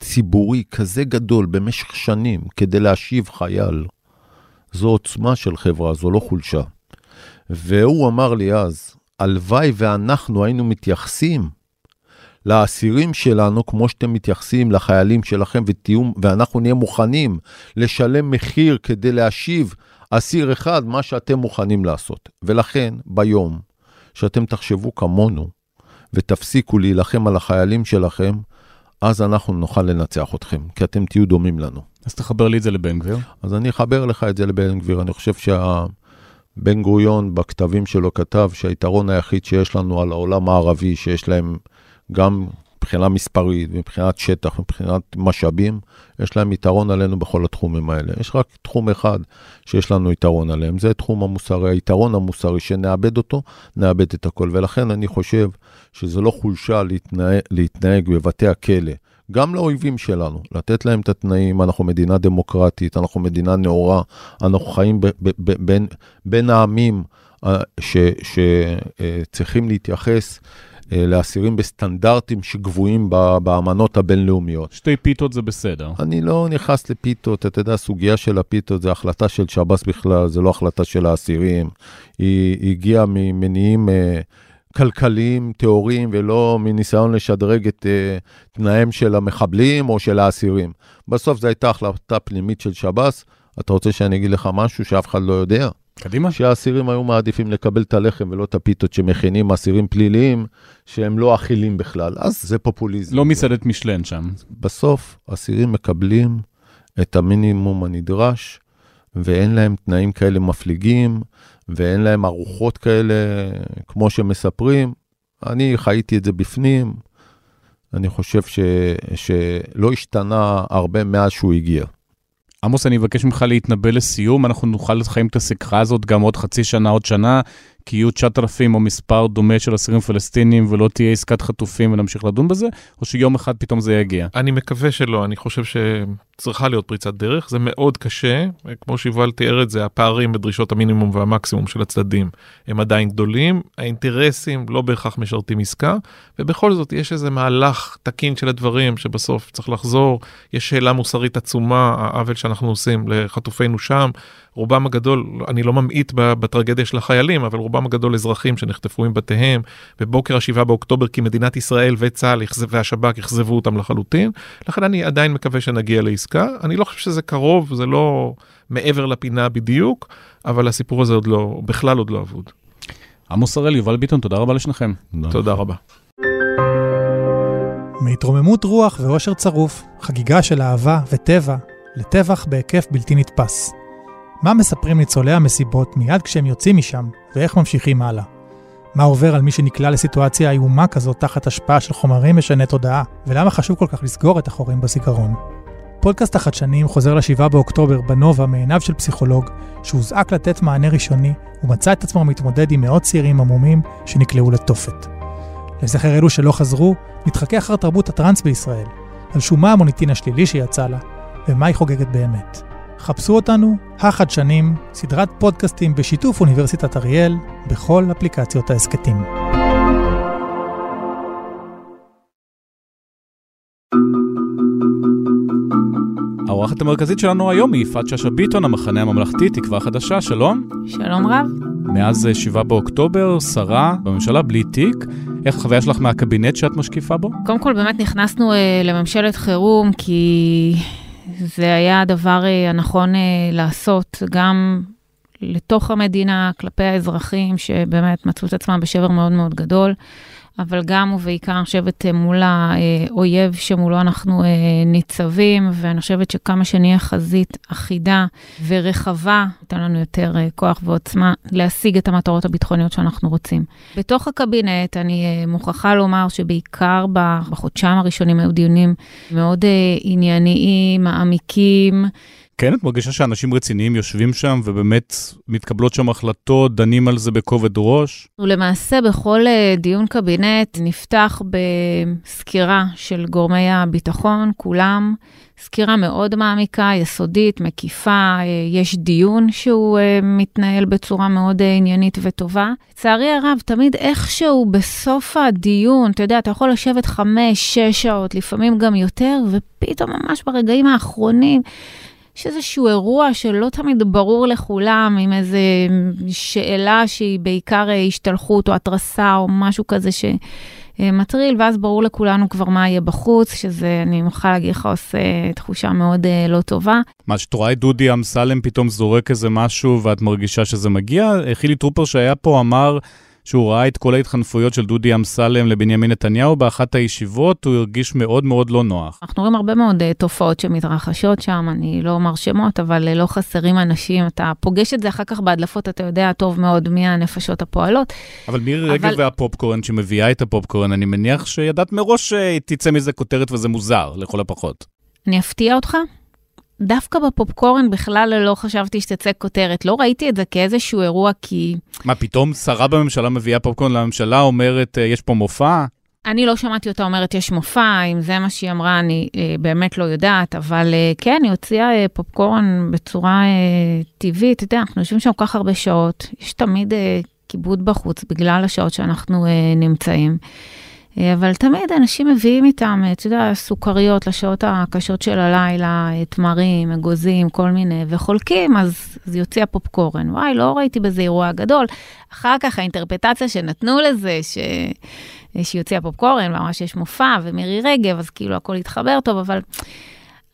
ציבורי כזה גדול במשך שנים כדי להשיב חייל, זו עוצמה של חברה, זו לא חולשה. והוא אמר לי אז, הלוואי ואנחנו היינו מתייחסים לאסירים שלנו כמו שאתם מתייחסים לחיילים שלכם, ותהיו, ואנחנו נהיה מוכנים לשלם מחיר כדי להשיב אסיר אחד, מה שאתם מוכנים לעשות. ולכן, ביום שאתם תחשבו כמונו, ותפסיקו להילחם על החיילים שלכם, אז אנחנו נוכל לנצח אתכם, כי אתם תהיו דומים לנו. אז תחבר לי את זה לבן גביר. אז אני אחבר לך את זה לבן גביר. אני חושב שבן גוריון בכתבים שלו כתב שהיתרון היחיד שיש לנו על העולם הערבי, שיש להם גם מבחינה מספרית, מבחינת שטח, מבחינת משאבים, יש להם יתרון עלינו בכל התחומים האלה. יש רק תחום אחד שיש לנו יתרון עליהם, זה תחום המוסרי, היתרון המוסרי, שנאבד אותו, נאבד את הכל. ולכן אני חושב שזה לא חולשה להתנהג, להתנהג בבתי הכלא. גם לאויבים שלנו, לתת להם את התנאים, אנחנו מדינה דמוקרטית, אנחנו מדינה נאורה, אנחנו חיים ב, ב, ב, בין, בין העמים אה, שצריכים להתייחס לאסירים בסטנדרטים שגבוהים באמנות הבינלאומיות. שתי פיתות זה בסדר. אני לא נכנס לפיתות, אתה יודע, הסוגיה של הפיתות זה החלטה של שב"ס בכלל, זה לא החלטה של האסירים. היא הגיעה ממניעים... אה, כלכליים טהורים ולא מניסיון לשדרג את uh, תנאיהם של המחבלים או של האסירים. בסוף זו הייתה החלטה פנימית של שב"ס. אתה רוצה שאני אגיד לך משהו שאף אחד לא יודע? קדימה. שהאסירים היו מעדיפים לקבל את הלחם ולא את הפיתות שמכינים אסירים פליליים שהם לא אכילים בכלל. אז זה פופוליזם. לא מסעדת משלן שם. בסוף אסירים מקבלים את המינימום הנדרש, ואין להם תנאים כאלה מפליגים, ואין להם ארוחות כאלה כמו שמספרים. אני חייתי את זה בפנים, אני חושב ש, שלא השתנה הרבה מאז שהוא הגיע. עמוס, אני אבקש ממך להתנבא לסיום, אנחנו נוכל לחיים את השיחה הזאת גם עוד חצי שנה, עוד שנה, כי יהיו 9,000 או מספר דומה של אסירים פלסטינים ולא תהיה עסקת חטופים ונמשיך לדון בזה, או שיום אחד פתאום זה יגיע? אני מקווה שלא, אני חושב שצריכה להיות פריצת דרך, זה מאוד קשה, כמו שיובל תיאר את זה, הפערים בדרישות המינימום והמקסימום של הצדדים הם עדיין גדולים, האינטרסים לא בהכרח משרתים עסקה, ובכל זאת יש איזה מהלך תקין של הדברים שבסוף צריך לחזור, יש שאלה מוסרית עצומה, העוול שאנחנו עושים לחטופינו שם, רובם הגדול, אני לא ממעיט בטרגדיה של החיילים, אבל רובם הגדול אזרחים שנחטפו מבתיהם בבוקר ה-7 באוקטובר, כי מדינת ישראל וצה"ל והשב"כ אכזבו אותם לחלוטין. לכן אני עדיין מקווה שנגיע לעסקה. אני לא חושב שזה קרוב, זה לא מעבר לפינה בדיוק, אבל הסיפור הזה עוד לא, בכלל עוד לא אבוד. עמוס הראל, יובל ביטון, תודה רבה לשניכם. תודה רבה. מהתרוממות רוח ואושר צרוף, חגיגה של אהבה וטבע, לטבח בהיקף בלתי נתפס. מה מספרים ניצולי המסיבות מיד כשהם יוצאים משם, ואיך ממשיכים הלאה? מה עובר על מי שנקלע לסיטואציה איומה כזאת תחת השפעה של חומרים משני תודעה, ולמה חשוב כל כך לסגור את החורים בזיכרון? פודקאסט החדשנים חוזר ל-7 באוקטובר בנובה מעיניו של פסיכולוג, שהוזעק לתת מענה ראשוני, ומצא את עצמו מתמודד עם מאות צעירים עמומים שנקלעו לתופת. לזכר אלו שלא חזרו, נתחכה אחר תרבות הטראנס בישראל, על שומה המוניטין השלילי שיצא לה, ומה היא חוגגת באמת. חפשו אותנו, החדשנים, סדרת פודקאסטים בשיתוף אוניברסיטת אריאל, בכל אפליקציות ההסכתים. האורחת המרכזית שלנו היום היא יפעת שאשא ביטון, המחנה הממלכתי, תקווה חדשה, שלום. שלום רב. מאז 7 באוקטובר, שרה בממשלה בלי תיק. איך החוויה שלך מהקבינט שאת משקיפה בו? קודם כל, באמת נכנסנו אה, לממשלת חירום, כי זה היה הדבר אה, הנכון אה, לעשות, גם לתוך המדינה, כלפי האזרחים שבאמת מצאו את עצמם בשבר מאוד מאוד גדול. אבל גם ובעיקר לשבת מול האויב שמולו אנחנו ניצבים, ואני חושבת שכמה שנהיה חזית אחידה ורחבה, ייתן לנו יותר כוח ועוצמה להשיג את המטרות הביטחוניות שאנחנו רוצים. בתוך הקבינט, אני מוכרחה לומר שבעיקר בחודשיים הראשונים היו דיונים מאוד ענייניים, מעמיקים. כן, את מרגישה שאנשים רציניים יושבים שם ובאמת מתקבלות שם החלטות, דנים על זה בכובד ראש? ולמעשה בכל דיון קבינט נפתח בסקירה של גורמי הביטחון, כולם, סקירה מאוד מעמיקה, יסודית, מקיפה, יש דיון שהוא מתנהל בצורה מאוד עניינית וטובה. לצערי הרב, תמיד איכשהו בסוף הדיון, אתה יודע, אתה יכול לשבת חמש, שש שעות, לפעמים גם יותר, ופתאום ממש ברגעים האחרונים, יש איזשהו אירוע שלא תמיד ברור לכולם, עם איזו שאלה שהיא בעיקר השתלחות או התרסה או משהו כזה שמטריל, ואז ברור לכולנו כבר מה יהיה בחוץ, שזה, אני מוכרחה להגיד לך, עושה תחושה מאוד לא טובה. מה, שאת רואה את דודי אמסלם פתאום זורק איזה משהו ואת מרגישה שזה מגיע? חילי טרופר שהיה פה אמר... שהוא ראה את כל ההתחנפויות של דודי אמסלם לבנימין נתניהו באחת הישיבות, הוא הרגיש מאוד מאוד לא נוח. אנחנו רואים הרבה מאוד uh, תופעות שמתרחשות שם, אני לא אומר שמות, אבל uh, לא חסרים אנשים, אתה פוגש את זה אחר כך בהדלפות, אתה יודע טוב מאוד מי הנפשות הפועלות. אבל מירי רגב והפופקורן שמביאה את הפופקורן, אני מניח שידעת מראש שתצא מזה כותרת וזה מוזר, לכל הפחות. אני אפתיע אותך? דווקא בפופקורן בכלל לא חשבתי שתצא כותרת. לא ראיתי את זה כאיזשהו אירוע, כי... מה, פתאום שרה בממשלה מביאה פופקורן לממשלה, אומרת, יש פה מופע? אני לא שמעתי אותה אומרת, יש מופע, אם זה מה שהיא אמרה, אני אה, באמת לא יודעת, אבל אה, כן, היא הוציאה אה, פופקורן בצורה אה, טבעית. אתה יודע, אנחנו יושבים שם כל כך הרבה שעות, יש תמיד אה, כיבוד בחוץ בגלל השעות שאנחנו אה, נמצאים. אבל תמיד אנשים מביאים איתם, אתה יודע, סוכריות לשעות הקשות של הלילה, תמרים, אגוזים, כל מיני, וחולקים, אז, אז יוצא הפופקורן. וואי, לא ראיתי בזה אירוע גדול. אחר כך האינטרפטציה שנתנו לזה, ש... שיוצא הפופקורן, ואמרה שיש מופע, ומירי רגב, אז כאילו הכל התחבר טוב, אבל...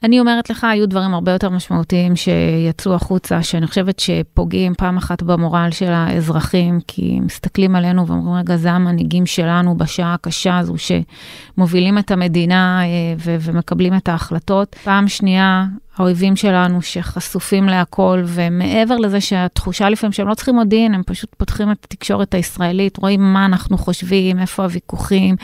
אני אומרת לך, היו דברים הרבה יותר משמעותיים שיצאו החוצה, שאני חושבת שפוגעים פעם אחת במורל של האזרחים, כי מסתכלים עלינו ואומרים, רגע, זה המנהיגים שלנו בשעה הקשה הזו, שמובילים את המדינה ו- ומקבלים את ההחלטות. פעם שנייה, האויבים שלנו שחשופים להכל, ומעבר לזה שהתחושה לפעמים שהם לא צריכים מודיעין, הם פשוט פותחים את התקשורת הישראלית, רואים מה אנחנו חושבים, איפה הוויכוחים,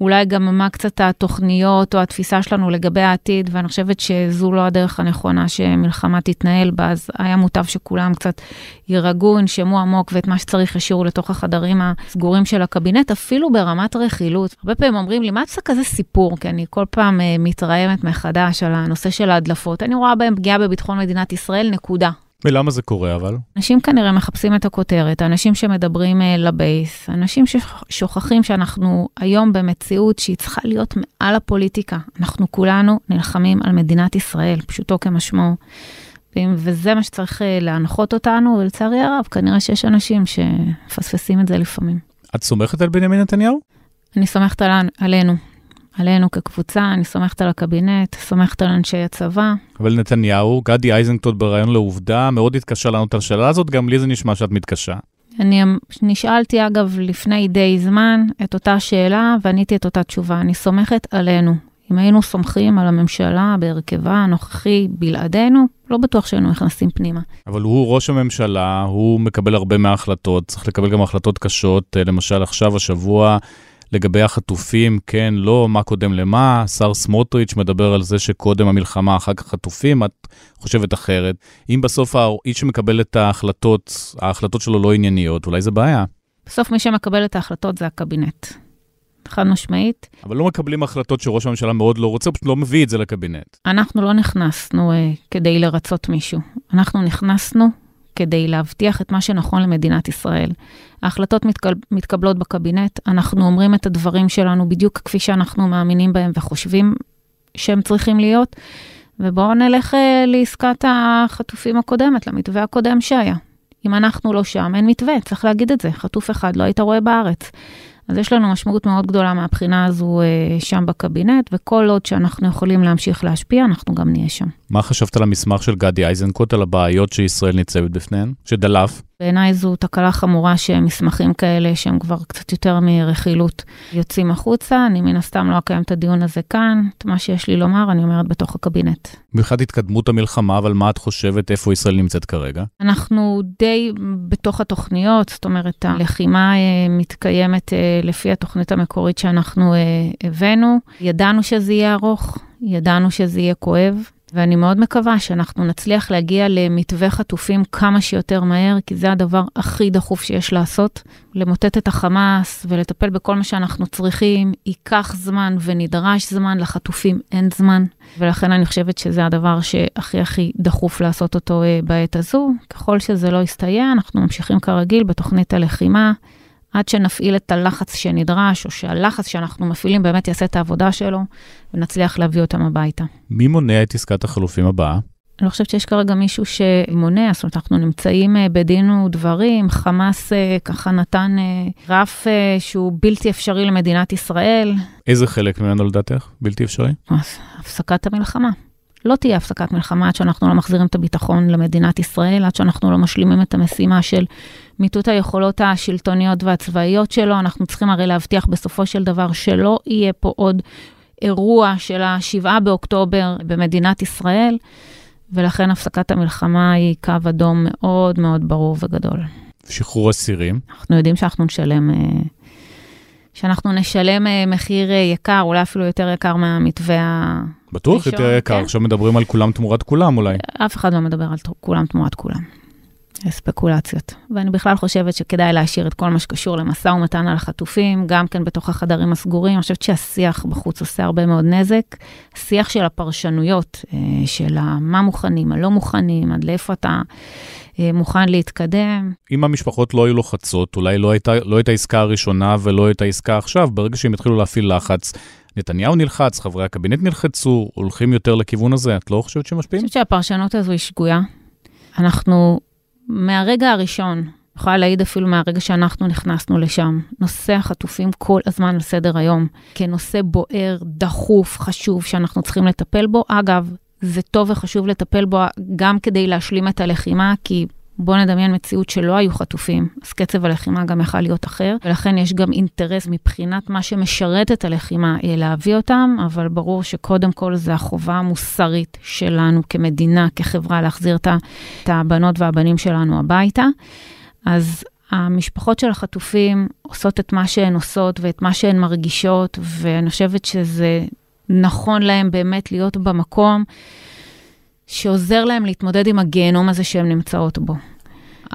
אולי גם מה קצת התוכניות או התפיסה שלנו לגבי העתיד, ואני חושבת שזו לא הדרך הנכונה שמלחמה תתנהל בה, אז היה מוטב שכולם קצת יירגעו, ינשמו עמוק, ואת מה שצריך ישאירו לתוך החדרים הסגורים של הקבינט, אפילו ברמת רכילות. הרבה פעמים אומרים לי, מה את עושה כזה סיפור? כי אני כל פעם uh, מתרעמת מחדש על הנושא של ההדלפות. אני רואה בהם פגיעה בביטחון מדינת ישראל, נקודה. ולמה זה קורה אבל? אנשים כנראה מחפשים את הכותרת, אנשים שמדברים uh, לבייס, אנשים ששוכחים שאנחנו היום במציאות שהיא צריכה להיות מעל הפוליטיקה. אנחנו כולנו נלחמים על מדינת ישראל, פשוטו כמשמעו. וזה מה שצריך uh, להנחות אותנו, ולצערי הרב, כנראה שיש אנשים שמפספסים את זה לפעמים. את סומכת על בנימין נתניהו? אני סומכת על, עלינו. עלינו כקבוצה, אני סומכת על הקבינט, סומכת על אנשי הצבא. אבל נתניהו, גדי איזנקוט בריאיון לעובדה, מאוד התקשה לענות על השאלה הזאת, גם לי זה נשמע שאת מתקשה. אני נשאלתי, אגב, לפני די זמן את אותה שאלה, ועניתי את אותה תשובה. אני סומכת עלינו. אם היינו סומכים על הממשלה בהרכבה הנוכחי בלעדינו, לא בטוח שהיינו נכנסים פנימה. אבל הוא ראש הממשלה, הוא מקבל הרבה מההחלטות, צריך לקבל גם החלטות קשות, למשל עכשיו, השבוע, לגבי החטופים, כן, לא, מה קודם למה, השר סמוטריץ' מדבר על זה שקודם המלחמה, אחר כך חטופים, את חושבת אחרת. אם בסוף האיש שמקבל את ההחלטות, ההחלטות שלו לא ענייניות, אולי זה בעיה. בסוף מי שמקבל את ההחלטות זה הקבינט. חד משמעית. אבל לא מקבלים החלטות שראש הממשלה מאוד לא רוצה, פשוט לא מביא את זה לקבינט. אנחנו לא נכנסנו uh, כדי לרצות מישהו. אנחנו נכנסנו כדי להבטיח את מה שנכון למדינת ישראל. ההחלטות מתקל... מתקבלות בקבינט, אנחנו אומרים את הדברים שלנו בדיוק כפי שאנחנו מאמינים בהם וחושבים שהם צריכים להיות, ובואו נלך uh, לעסקת החטופים הקודמת, למתווה הקודם שהיה. אם אנחנו לא שם, אין מתווה, צריך להגיד את זה. חטוף אחד לא היית רואה בארץ. אז יש לנו משמעות מאוד גדולה מהבחינה הזו uh, שם בקבינט, וכל עוד שאנחנו יכולים להמשיך להשפיע, אנחנו גם נהיה שם. מה חשבת על המסמך של גדי איזנקוט על הבעיות שישראל ניצבת בפניהן? שדלף? בעיניי זו תקלה חמורה שמסמכים כאלה, שהם כבר קצת יותר מרכילות, יוצאים החוצה. אני מן הסתם לא אקיים את הדיון הזה כאן. את מה שיש לי לומר, אני אומרת בתוך הקבינט. מבחינת התקדמות המלחמה, אבל מה את חושבת, איפה ישראל נמצאת כרגע? אנחנו די בתוך התוכניות, זאת אומרת, הלחימה אה, מתקיימת אה, לפי התוכנית המקורית שאנחנו אה, הבאנו. ידענו שזה יהיה ארוך, ידענו שזה יהיה כואב. ואני מאוד מקווה שאנחנו נצליח להגיע למתווה חטופים כמה שיותר מהר, כי זה הדבר הכי דחוף שיש לעשות. למוטט את החמאס ולטפל בכל מה שאנחנו צריכים, ייקח זמן ונדרש זמן, לחטופים אין זמן. ולכן אני חושבת שזה הדבר שהכי הכי דחוף לעשות אותו אה, בעת הזו. ככל שזה לא יסתייע, אנחנו ממשיכים כרגיל בתוכנית הלחימה. עד שנפעיל את הלחץ שנדרש, או שהלחץ שאנחנו מפעילים באמת יעשה את העבודה שלו, ונצליח להביא אותם הביתה. מי מונע את עסקת החלופים הבאה? אני לא חושבת שיש כרגע מישהו שמונע, זאת אומרת, אנחנו נמצאים אה, בדין ודברים, חמאס אה, ככה נתן אה, רף שהוא בלתי אפשרי למדינת ישראל. איזה חלק ממנו לדעתך בלתי אפשרי? הפסקת המלחמה. לא תהיה הפסקת מלחמה עד שאנחנו לא מחזירים את הביטחון למדינת ישראל, עד שאנחנו לא משלימים את המשימה של מיטוט היכולות השלטוניות והצבאיות שלו. אנחנו צריכים הרי להבטיח בסופו של דבר שלא יהיה פה עוד אירוע של ה-7 באוקטובר במדינת ישראל, ולכן הפסקת המלחמה היא קו אדום מאוד מאוד ברור וגדול. שחרור אסירים? אנחנו יודעים שאנחנו נשלם... אה, שאנחנו נשלם אה, מחיר אה, יקר, אולי אפילו יותר יקר מהמתווה. בטוח יותר יקר, כן. עכשיו מדברים על כולם תמורת כולם אולי. אף אחד לא מדבר על כולם תמורת כולם. ספקולציות. ואני בכלל חושבת שכדאי להשאיר את כל מה שקשור למשא ומתן על החטופים, גם כן בתוך החדרים הסגורים. אני חושבת שהשיח בחוץ עושה הרבה מאוד נזק. שיח של הפרשנויות, אה, של מה מוכנים, מה לא מוכנים, עד לאיפה אתה אה, מוכן להתקדם. אם המשפחות לא היו לוחצות, אולי לא הייתה, לא הייתה עסקה הראשונה ולא הייתה עסקה עכשיו, ברגע שהם התחילו להפעיל לחץ, נתניהו נלחץ, חברי הקבינט נלחצו, הולכים יותר לכיוון הזה, את לא חושבת שמשפיעים? אני חושבת שהפרשנות הזו היא שגויה. אנחנו מהרגע הראשון, יכולה להעיד אפילו מהרגע שאנחנו נכנסנו לשם, נושא החטופים כל הזמן על סדר היום, כנושא בוער, דחוף, חשוב, שאנחנו צריכים לטפל בו. אגב, זה טוב וחשוב לטפל בו גם כדי להשלים את הלחימה, כי בואו נדמיין מציאות שלא היו חטופים, אז קצב הלחימה גם יכל להיות אחר, ולכן יש גם אינטרס מבחינת מה שמשרת את הלחימה אה, להביא אותם, אבל ברור שקודם כל זה החובה המוסרית שלנו כמדינה, כחברה, להחזיר את הבנות והבנים שלנו הביתה. אז המשפחות של החטופים עושות את מה שהן עושות ואת מה שהן מרגישות, ואני חושבת שזה נכון להם באמת להיות במקום. שעוזר להם להתמודד עם הגיהנום הזה שהן נמצאות בו.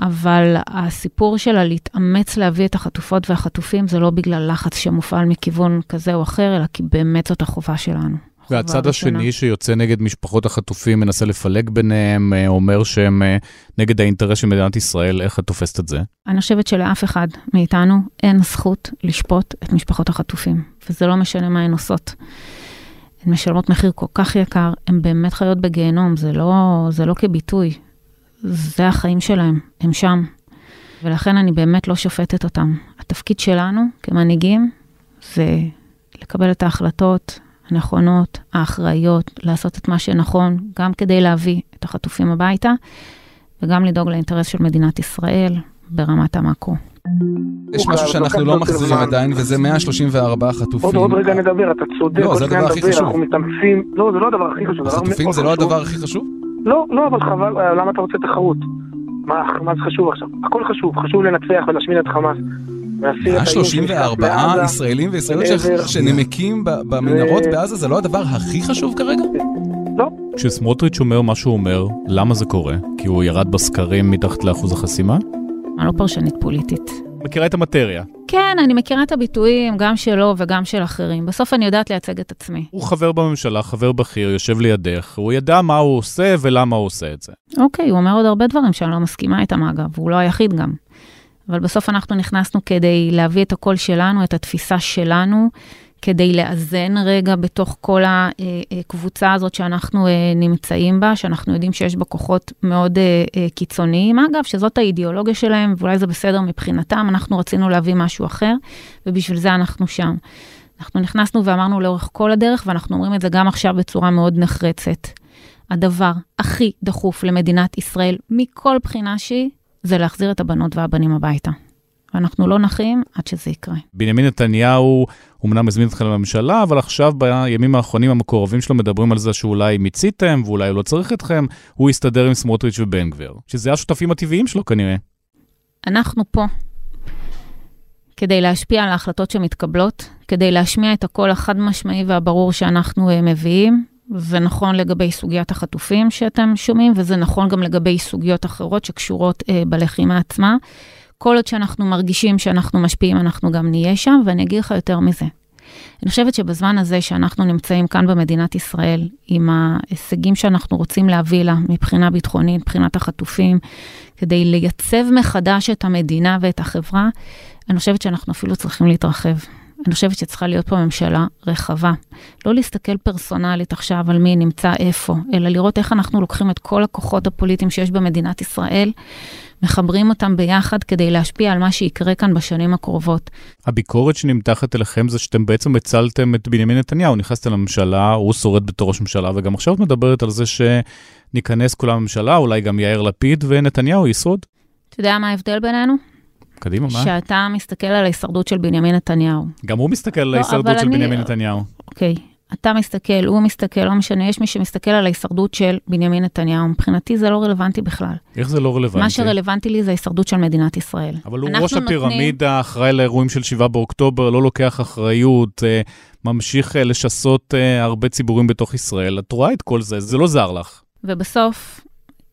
אבל הסיפור שלה להתאמץ להביא את החטופות והחטופים זה לא בגלל לחץ שמופעל מכיוון כזה או אחר, אלא כי באמת זאת החובה שלנו. והצד השני שיוצא נגד משפחות החטופים, מנסה לפלג ביניהם, אה, אומר שהם אה, נגד האינטרס של מדינת ישראל, איך את תופסת את זה? אני חושבת שלאף אחד מאיתנו אין זכות לשפוט את משפחות החטופים, וזה לא משנה מה הן עושות. הן משלמות מחיר כל כך יקר, הן באמת חיות בגיהנום, זה לא, זה לא כביטוי, זה החיים שלהם, הם שם. ולכן אני באמת לא שופטת אותם. התפקיד שלנו כמנהיגים זה לקבל את ההחלטות הנכונות, האחראיות, לעשות את מה שנכון, גם כדי להביא את החטופים הביתה, וגם לדאוג לאינטרס של מדינת ישראל ברמת המאקרו. יש משהו שאנחנו לא מחזירים עדיין, וזה 134 חטופים. עוד רגע נדבר, אתה צודק, לא, זה הדבר הכי חשוב. אנחנו מתאמצים, לא, זה לא הדבר הכי חשוב. החטופים זה לא הדבר הכי חשוב? לא, לא, אבל חבל, אה, למה אתה רוצה תחרות? מה, מה זה חשוב עכשיו? הכל חשוב, חשוב לנצח ולהשמיד את חמאס. 134 ישראלים וישראליות שנמקים במנהרות בעזה זה לא הדבר הכי חשוב כרגע? לא. כשסמוטריץ' אומר מה שהוא אומר, למה זה קורה? כי הוא ירד בסקרים מתחת לאחוז החסימה? אני לא פרשנית פוליטית. מכירה את המטריה. כן, אני מכירה את הביטויים, גם שלו וגם של אחרים. בסוף אני יודעת לייצג את עצמי. הוא חבר בממשלה, חבר בכיר, יושב לידך, הוא ידע מה הוא עושה ולמה הוא עושה את זה. אוקיי, הוא אומר עוד הרבה דברים שאני לא מסכימה איתם, אגב, והוא לא היחיד גם. אבל בסוף אנחנו נכנסנו כדי להביא את הקול שלנו, את התפיסה שלנו, כדי לאזן רגע בתוך כל הקבוצה הזאת שאנחנו אה, נמצאים בה, שאנחנו יודעים שיש בה כוחות מאוד אה, אה, קיצוניים, אגב, שזאת האידיאולוגיה שלהם, ואולי זה בסדר מבחינתם, אנחנו רצינו להביא משהו אחר, ובשביל זה אנחנו שם. אנחנו נכנסנו ואמרנו לאורך כל הדרך, ואנחנו אומרים את זה גם עכשיו בצורה מאוד נחרצת. הדבר הכי דחוף למדינת ישראל, מכל בחינה שהיא, זה להחזיר את הבנות והבנים הביתה. ואנחנו לא נחים עד שזה יקרה. בנימין נתניהו אמנם הזמין אתכם לממשלה, אבל עכשיו בימים האחרונים המקורבים שלו מדברים על זה שאולי מיציתם ואולי הוא לא צריך אתכם, הוא יסתדר עם סמוטריץ' ובן גביר, שזה השותפים הטבעיים שלו כנראה. אנחנו פה כדי להשפיע על ההחלטות שמתקבלות, כדי להשמיע את הקול החד משמעי והברור שאנחנו uh, מביאים. זה נכון לגבי סוגיית החטופים שאתם שומעים, וזה נכון גם לגבי סוגיות אחרות שקשורות uh, בלחימה עצמה. כל עוד שאנחנו מרגישים שאנחנו משפיעים, אנחנו גם נהיה שם, ואני אגיד לך יותר מזה. אני חושבת שבזמן הזה שאנחנו נמצאים כאן במדינת ישראל, עם ההישגים שאנחנו רוצים להביא לה מבחינה ביטחונית, מבחינת החטופים, כדי לייצב מחדש את המדינה ואת החברה, אני חושבת שאנחנו אפילו צריכים להתרחב. אני חושבת שצריכה להיות פה ממשלה רחבה. לא להסתכל פרסונלית עכשיו על מי נמצא איפה, אלא לראות איך אנחנו לוקחים את כל הכוחות הפוליטיים שיש במדינת ישראל, מחברים אותם ביחד כדי להשפיע על מה שיקרה כאן בשנים הקרובות. הביקורת שנמתחת אליכם זה שאתם בעצם הצלתם את בנימין נתניהו, נכנסתם לממשלה, הוא שורד בתור ראש ממשלה, וגם עכשיו את מדברת על זה שניכנס כולם לממשלה, אולי גם יאיר לפיד ונתניהו ישרוד. אתה יודע מה ההבדל בינינו? קדימה, מה? שאתה מסתכל על ההישרדות של בנימין נתניהו. גם הוא מסתכל על ההישרדות של אני... בנימין נתניהו. אוקיי, אתה מסתכל, הוא מסתכל, לא משנה, יש מי שמסתכל על ההישרדות של בנימין נתניהו. מבחינתי זה לא רלוונטי בכלל. איך זה לא רלוונטי? מה שרלוונטי לי זה ההישרדות של מדינת ישראל. אבל הוא ראש הפירמידה, אחראי לאירועים של 7 באוקטובר, לא לוקח אחריות, אה, ממשיך אה, לשסות אה, הרבה ציבורים בתוך ישראל. את רואה את כל זה, זה לא זר לך. ובסוף,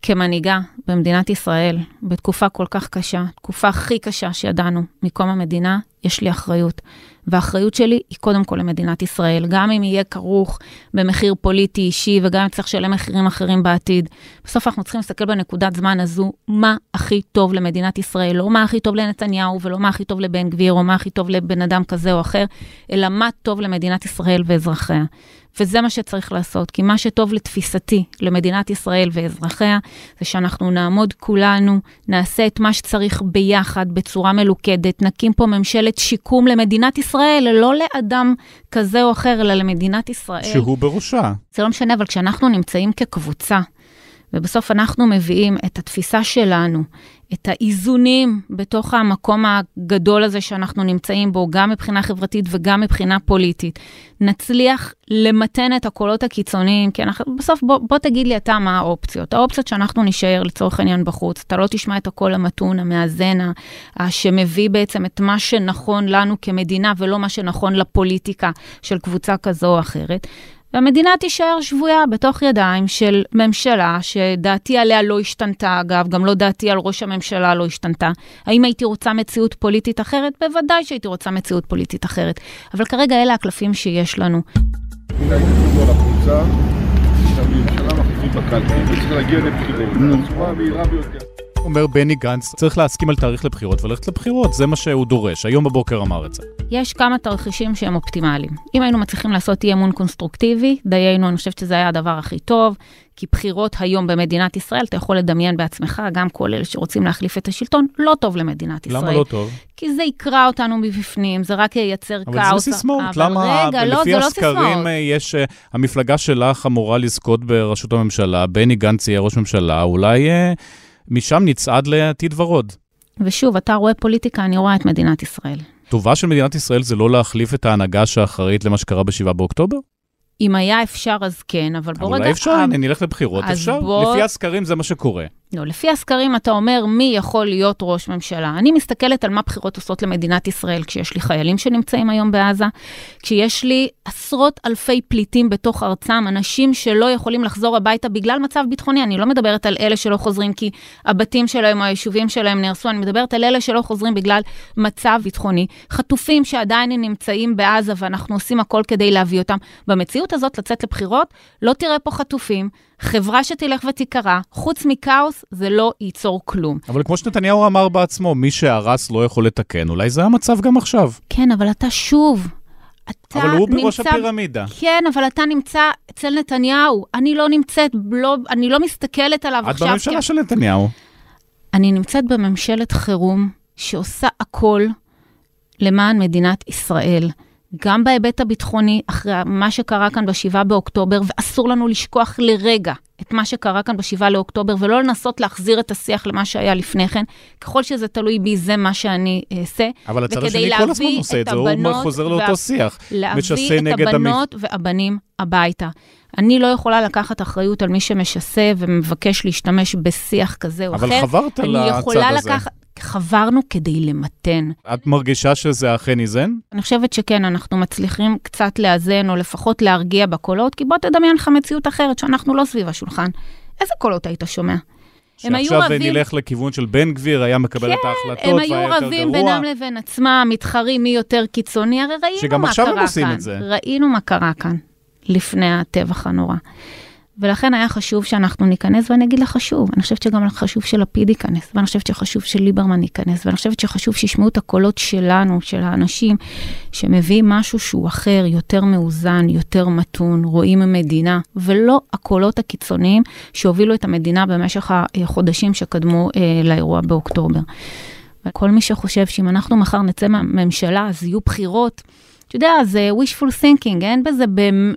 כמנהיגה במדינת ישראל, בתקופה כל כך קשה, תקופה הכי קשה שידענו מקום המדינה, יש לי אחריות. והאחריות שלי היא קודם כל למדינת ישראל, גם אם יהיה כרוך במחיר פוליטי אישי וגם אם צריך לשלם מחירים אחרים בעתיד. בסוף אנחנו צריכים להסתכל בנקודת זמן הזו, מה הכי טוב למדינת ישראל, לא מה הכי טוב לנתניהו ולא מה הכי טוב לבן גביר או מה הכי טוב לבן אדם כזה או אחר, אלא מה טוב למדינת ישראל ואזרחיה. וזה מה שצריך לעשות, כי מה שטוב לתפיסתי, למדינת ישראל ואזרחיה, זה שאנחנו נעמוד כולנו, נעשה את מה שצריך ביחד, בצורה מלוכדת, נקים פה ממשלת שיקום למדינת ישראל, לא לאדם כזה או אחר, אלא למדינת ישראל. שהוא בראשה. זה לא משנה, אבל כשאנחנו נמצאים כקבוצה, ובסוף אנחנו מביאים את התפיסה שלנו, את האיזונים בתוך המקום הגדול הזה שאנחנו נמצאים בו, גם מבחינה חברתית וגם מבחינה פוליטית. נצליח למתן את הקולות הקיצוניים, כי אנחנו, בסוף בוא, בוא תגיד לי אתה מה האופציות. האופציות שאנחנו נישאר לצורך העניין בחוץ, אתה לא תשמע את הקול המתון, המאזן, שמביא בעצם את מה שנכון לנו כמדינה ולא מה שנכון לפוליטיקה של קבוצה כזו או אחרת. והמדינה תישאר שבויה בתוך ידיים של ממשלה שדעתי עליה לא השתנתה, אגב, גם לא דעתי על ראש הממשלה לא השתנתה. האם הייתי רוצה מציאות פוליטית אחרת? בוודאי שהייתי רוצה מציאות פוליטית אחרת. אבל כרגע אלה הקלפים שיש לנו. אומר בני גנץ, צריך להסכים על תאריך לבחירות וללכת לבחירות, זה מה שהוא דורש. היום בבוקר אמר את זה. יש כמה תרחישים שהם אופטימליים. אם היינו מצליחים לעשות אי אמון קונסטרוקטיבי, דיינו, אני חושבת שזה היה הדבר הכי טוב, כי בחירות היום במדינת ישראל, אתה יכול לדמיין בעצמך, גם כל אלה שרוצים להחליף את השלטון, לא טוב למדינת ישראל. למה לא טוב? כי זה יקרע אותנו מבפנים, זה רק ייצר אבל כאוס. אבל זה סיסמאות, למה רגע, לא, לפי זה לא הסקרים סיסמאות. יש, אה, המפלגה שלך אמורה לזכות בראשות הממשלה, בני גנץ יהיה ראש ממשלה, אולי אה, משם נצעד לעתיד ורוד. ושוב, אתה רואה פוליטיקה, אני רואה את מדינת ישראל. טובה של מדינת ישראל זה לא להחליף את ההנהגה שאחראית למה שקרה ב-7 באוקטובר? אם היה אפשר, אז כן, אבל בוא אבל רגע... אולי אפשר, אה, הנה, נלך לבחירות, אפשר. בוא- לפי הסקרים זה מה שקורה. לא, לפי הסקרים אתה אומר מי יכול להיות ראש ממשלה. אני מסתכלת על מה בחירות עושות למדינת ישראל כשיש לי חיילים שנמצאים היום בעזה, כשיש לי עשרות אלפי פליטים בתוך ארצם, אנשים שלא יכולים לחזור הביתה בגלל מצב ביטחוני. אני לא מדברת על אלה שלא חוזרים כי הבתים שלהם או היישובים שלהם נהרסו, אני מדברת על אלה שלא חוזרים בגלל מצב ביטחוני. חטופים שעדיין נמצאים בעזה ואנחנו עושים הכל כדי להביא אותם. במציאות הזאת לצאת לבחירות, לא תראה פה חטופים. חברה שתלך ותיקרע, חוץ מכאוס, זה לא ייצור כלום. אבל כמו שנתניהו אמר בעצמו, מי שהרס לא יכול לתקן, אולי זה המצב גם עכשיו. כן, אבל אתה שוב, אתה אבל הוא בראש נמצא... הפירמידה. כן, אבל אתה נמצא אצל נתניהו. אני לא נמצאת, לא, אני לא מסתכלת עליו את עכשיו. בממשלה של נתניהו. אני נמצאת בממשלת חירום שעושה הכל למען מדינת ישראל. גם בהיבט הביטחוני, אחרי מה שקרה כאן ב-7 באוקטובר, ואסור לנו לשכוח לרגע את מה שקרה כאן ב-7 לאוקטובר, ולא לנסות להחזיר את השיח למה שהיה לפני כן. ככל שזה תלוי בי, זה מה שאני אעשה. אבל הצד השני כל הזמן עושה את זה, הוא חוזר לאותו שיח. להביא את הבנות והבנים הביתה. אני לא יכולה לקחת אחריות על מי שמשסה ומבקש להשתמש בשיח כזה או אבל אחר. אבל חברת לצד הזה. חברנו כדי למתן. את מרגישה שזה אכן איזן? אני חושבת שכן, אנחנו מצליחים קצת לאזן, או לפחות להרגיע בקולות, כי בוא תדמיין לך מציאות אחרת, שאנחנו לא סביב השולחן. איזה קולות היית שומע? שעכשיו רבים... נלך לכיוון של בן גביר, היה מקבל כן, את ההחלטות והיה יותר גרוע. הם היו רבים בינם לבין עצמם, מתחרים מי יותר קיצוני, הרי ראינו מה קרה כאן. שגם עכשיו הם עושים את זה. ראינו מה קרה כאן, לפני הטבח הנורא. ולכן היה חשוב שאנחנו ניכנס, ואני אגיד לך שוב, אני חושבת שגם חשוב שלפיד ייכנס, ואני חושבת שחשוב שליברמן ייכנס, ואני חושבת שחשוב שישמעו את הקולות שלנו, של האנשים, שמביאים משהו שהוא אחר, יותר מאוזן, יותר מתון, רואים מדינה, ולא הקולות הקיצוניים שהובילו את המדינה במשך החודשים שקדמו אה, לאירוע באוקטובר. כל מי שחושב שאם אנחנו מחר נצא מהממשלה, אז יהיו בחירות, אתה יודע, זה wishful thinking, אין בזה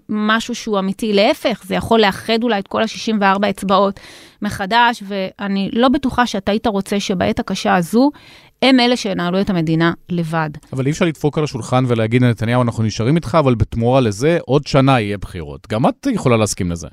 משהו שהוא אמיתי. להפך, זה יכול לאחד אולי את כל ה-64 אצבעות מחדש, ואני לא בטוחה שאתה היית רוצה שבעת הקשה הזו, הם אלה שינהלו את המדינה לבד. אבל אי אפשר לדפוק על השולחן ולהגיד לנתניהו, אנחנו נשארים איתך, אבל בתמורה לזה, עוד שנה יהיה בחירות. גם את יכולה להסכים לזה.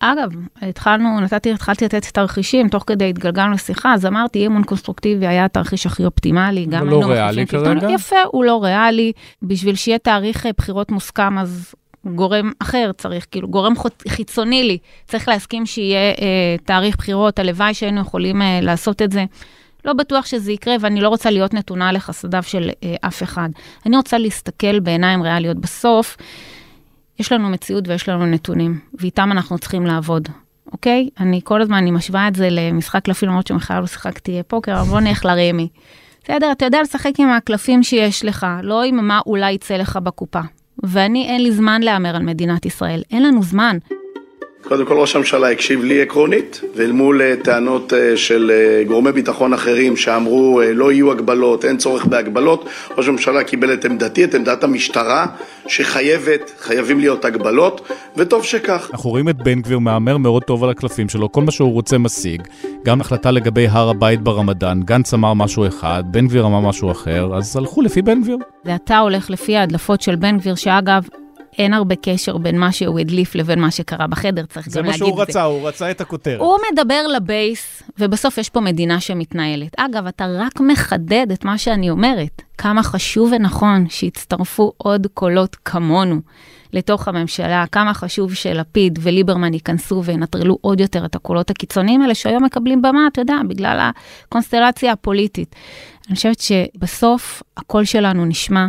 אגב, התחלנו, נתתי, התחלתי לתת תרחישים, תוך כדי התגלגלנו לשיחה, אז אמרתי, אי אמון קונסטרוקטיבי היה התרחיש הכי אופטימלי. גם לא ריאלי כרגע? יפה, הוא לא ריאלי. בשביל שיהיה תאריך אה, בחירות מוסכם, אז גורם אחר צריך, כאילו, גורם חיצוני לי, צריך להסכים שיהיה אה, תאריך בחירות, הלוואי שהיינו יכולים אה, לעשות את זה. לא בטוח שזה יקרה, ואני לא רוצה להיות נתונה לחסדיו של אה, אף אחד. אני רוצה להסתכל בעיניים ריאליות. בסוף, יש לנו מציאות ויש לנו נתונים, ואיתם אנחנו צריכים לעבוד, אוקיי? אני כל הזמן, אני משווה את זה למשחק קלפים, למרות שמחר לא שיחקתי פוקר, אבל בוא נלך לרמי. בסדר, אתה יודע לשחק עם הקלפים שיש לך, לא עם מה אולי יצא לך בקופה. ואני, אין לי זמן להמר על מדינת ישראל, אין לנו זמן. קודם כל ראש הממשלה הקשיב לי עקרונית, ואל מול אה, טענות אה, של אה, גורמי ביטחון אחרים שאמרו לא יהיו הגבלות, אין צורך בהגבלות, ראש הממשלה קיבל את עמדתי, את עמדת המשטרה, שחייבת, חייבים להיות הגבלות, וטוב שכך. אנחנו רואים את בן גביר מהמר מאוד טוב על הקלפים שלו, כל מה שהוא רוצה משיג. גם החלטה לגבי הר הבית ברמדאן, גנץ אמר משהו אחד, בן גביר אמר משהו אחר, אז הלכו לפי בן גביר. ואתה הולך לפי ההדלפות של בן גביר, שאגב, אין הרבה קשר בין מה שהוא הדליף לבין מה שקרה בחדר, צריך גם להגיד את זה. זה מה שהוא רצה, הוא רצה את הכותרת. הוא מדבר לבייס, ובסוף יש פה מדינה שמתנהלת. אגב, אתה רק מחדד את מה שאני אומרת, כמה חשוב ונכון שיצטרפו עוד קולות כמונו לתוך הממשלה, כמה חשוב שלפיד וליברמן ייכנסו וינטרלו עוד יותר את הקולות הקיצוניים האלה, שהיום מקבלים במה, אתה יודע, בגלל הקונסטלציה הפוליטית. אני חושבת שבסוף הקול שלנו נשמע.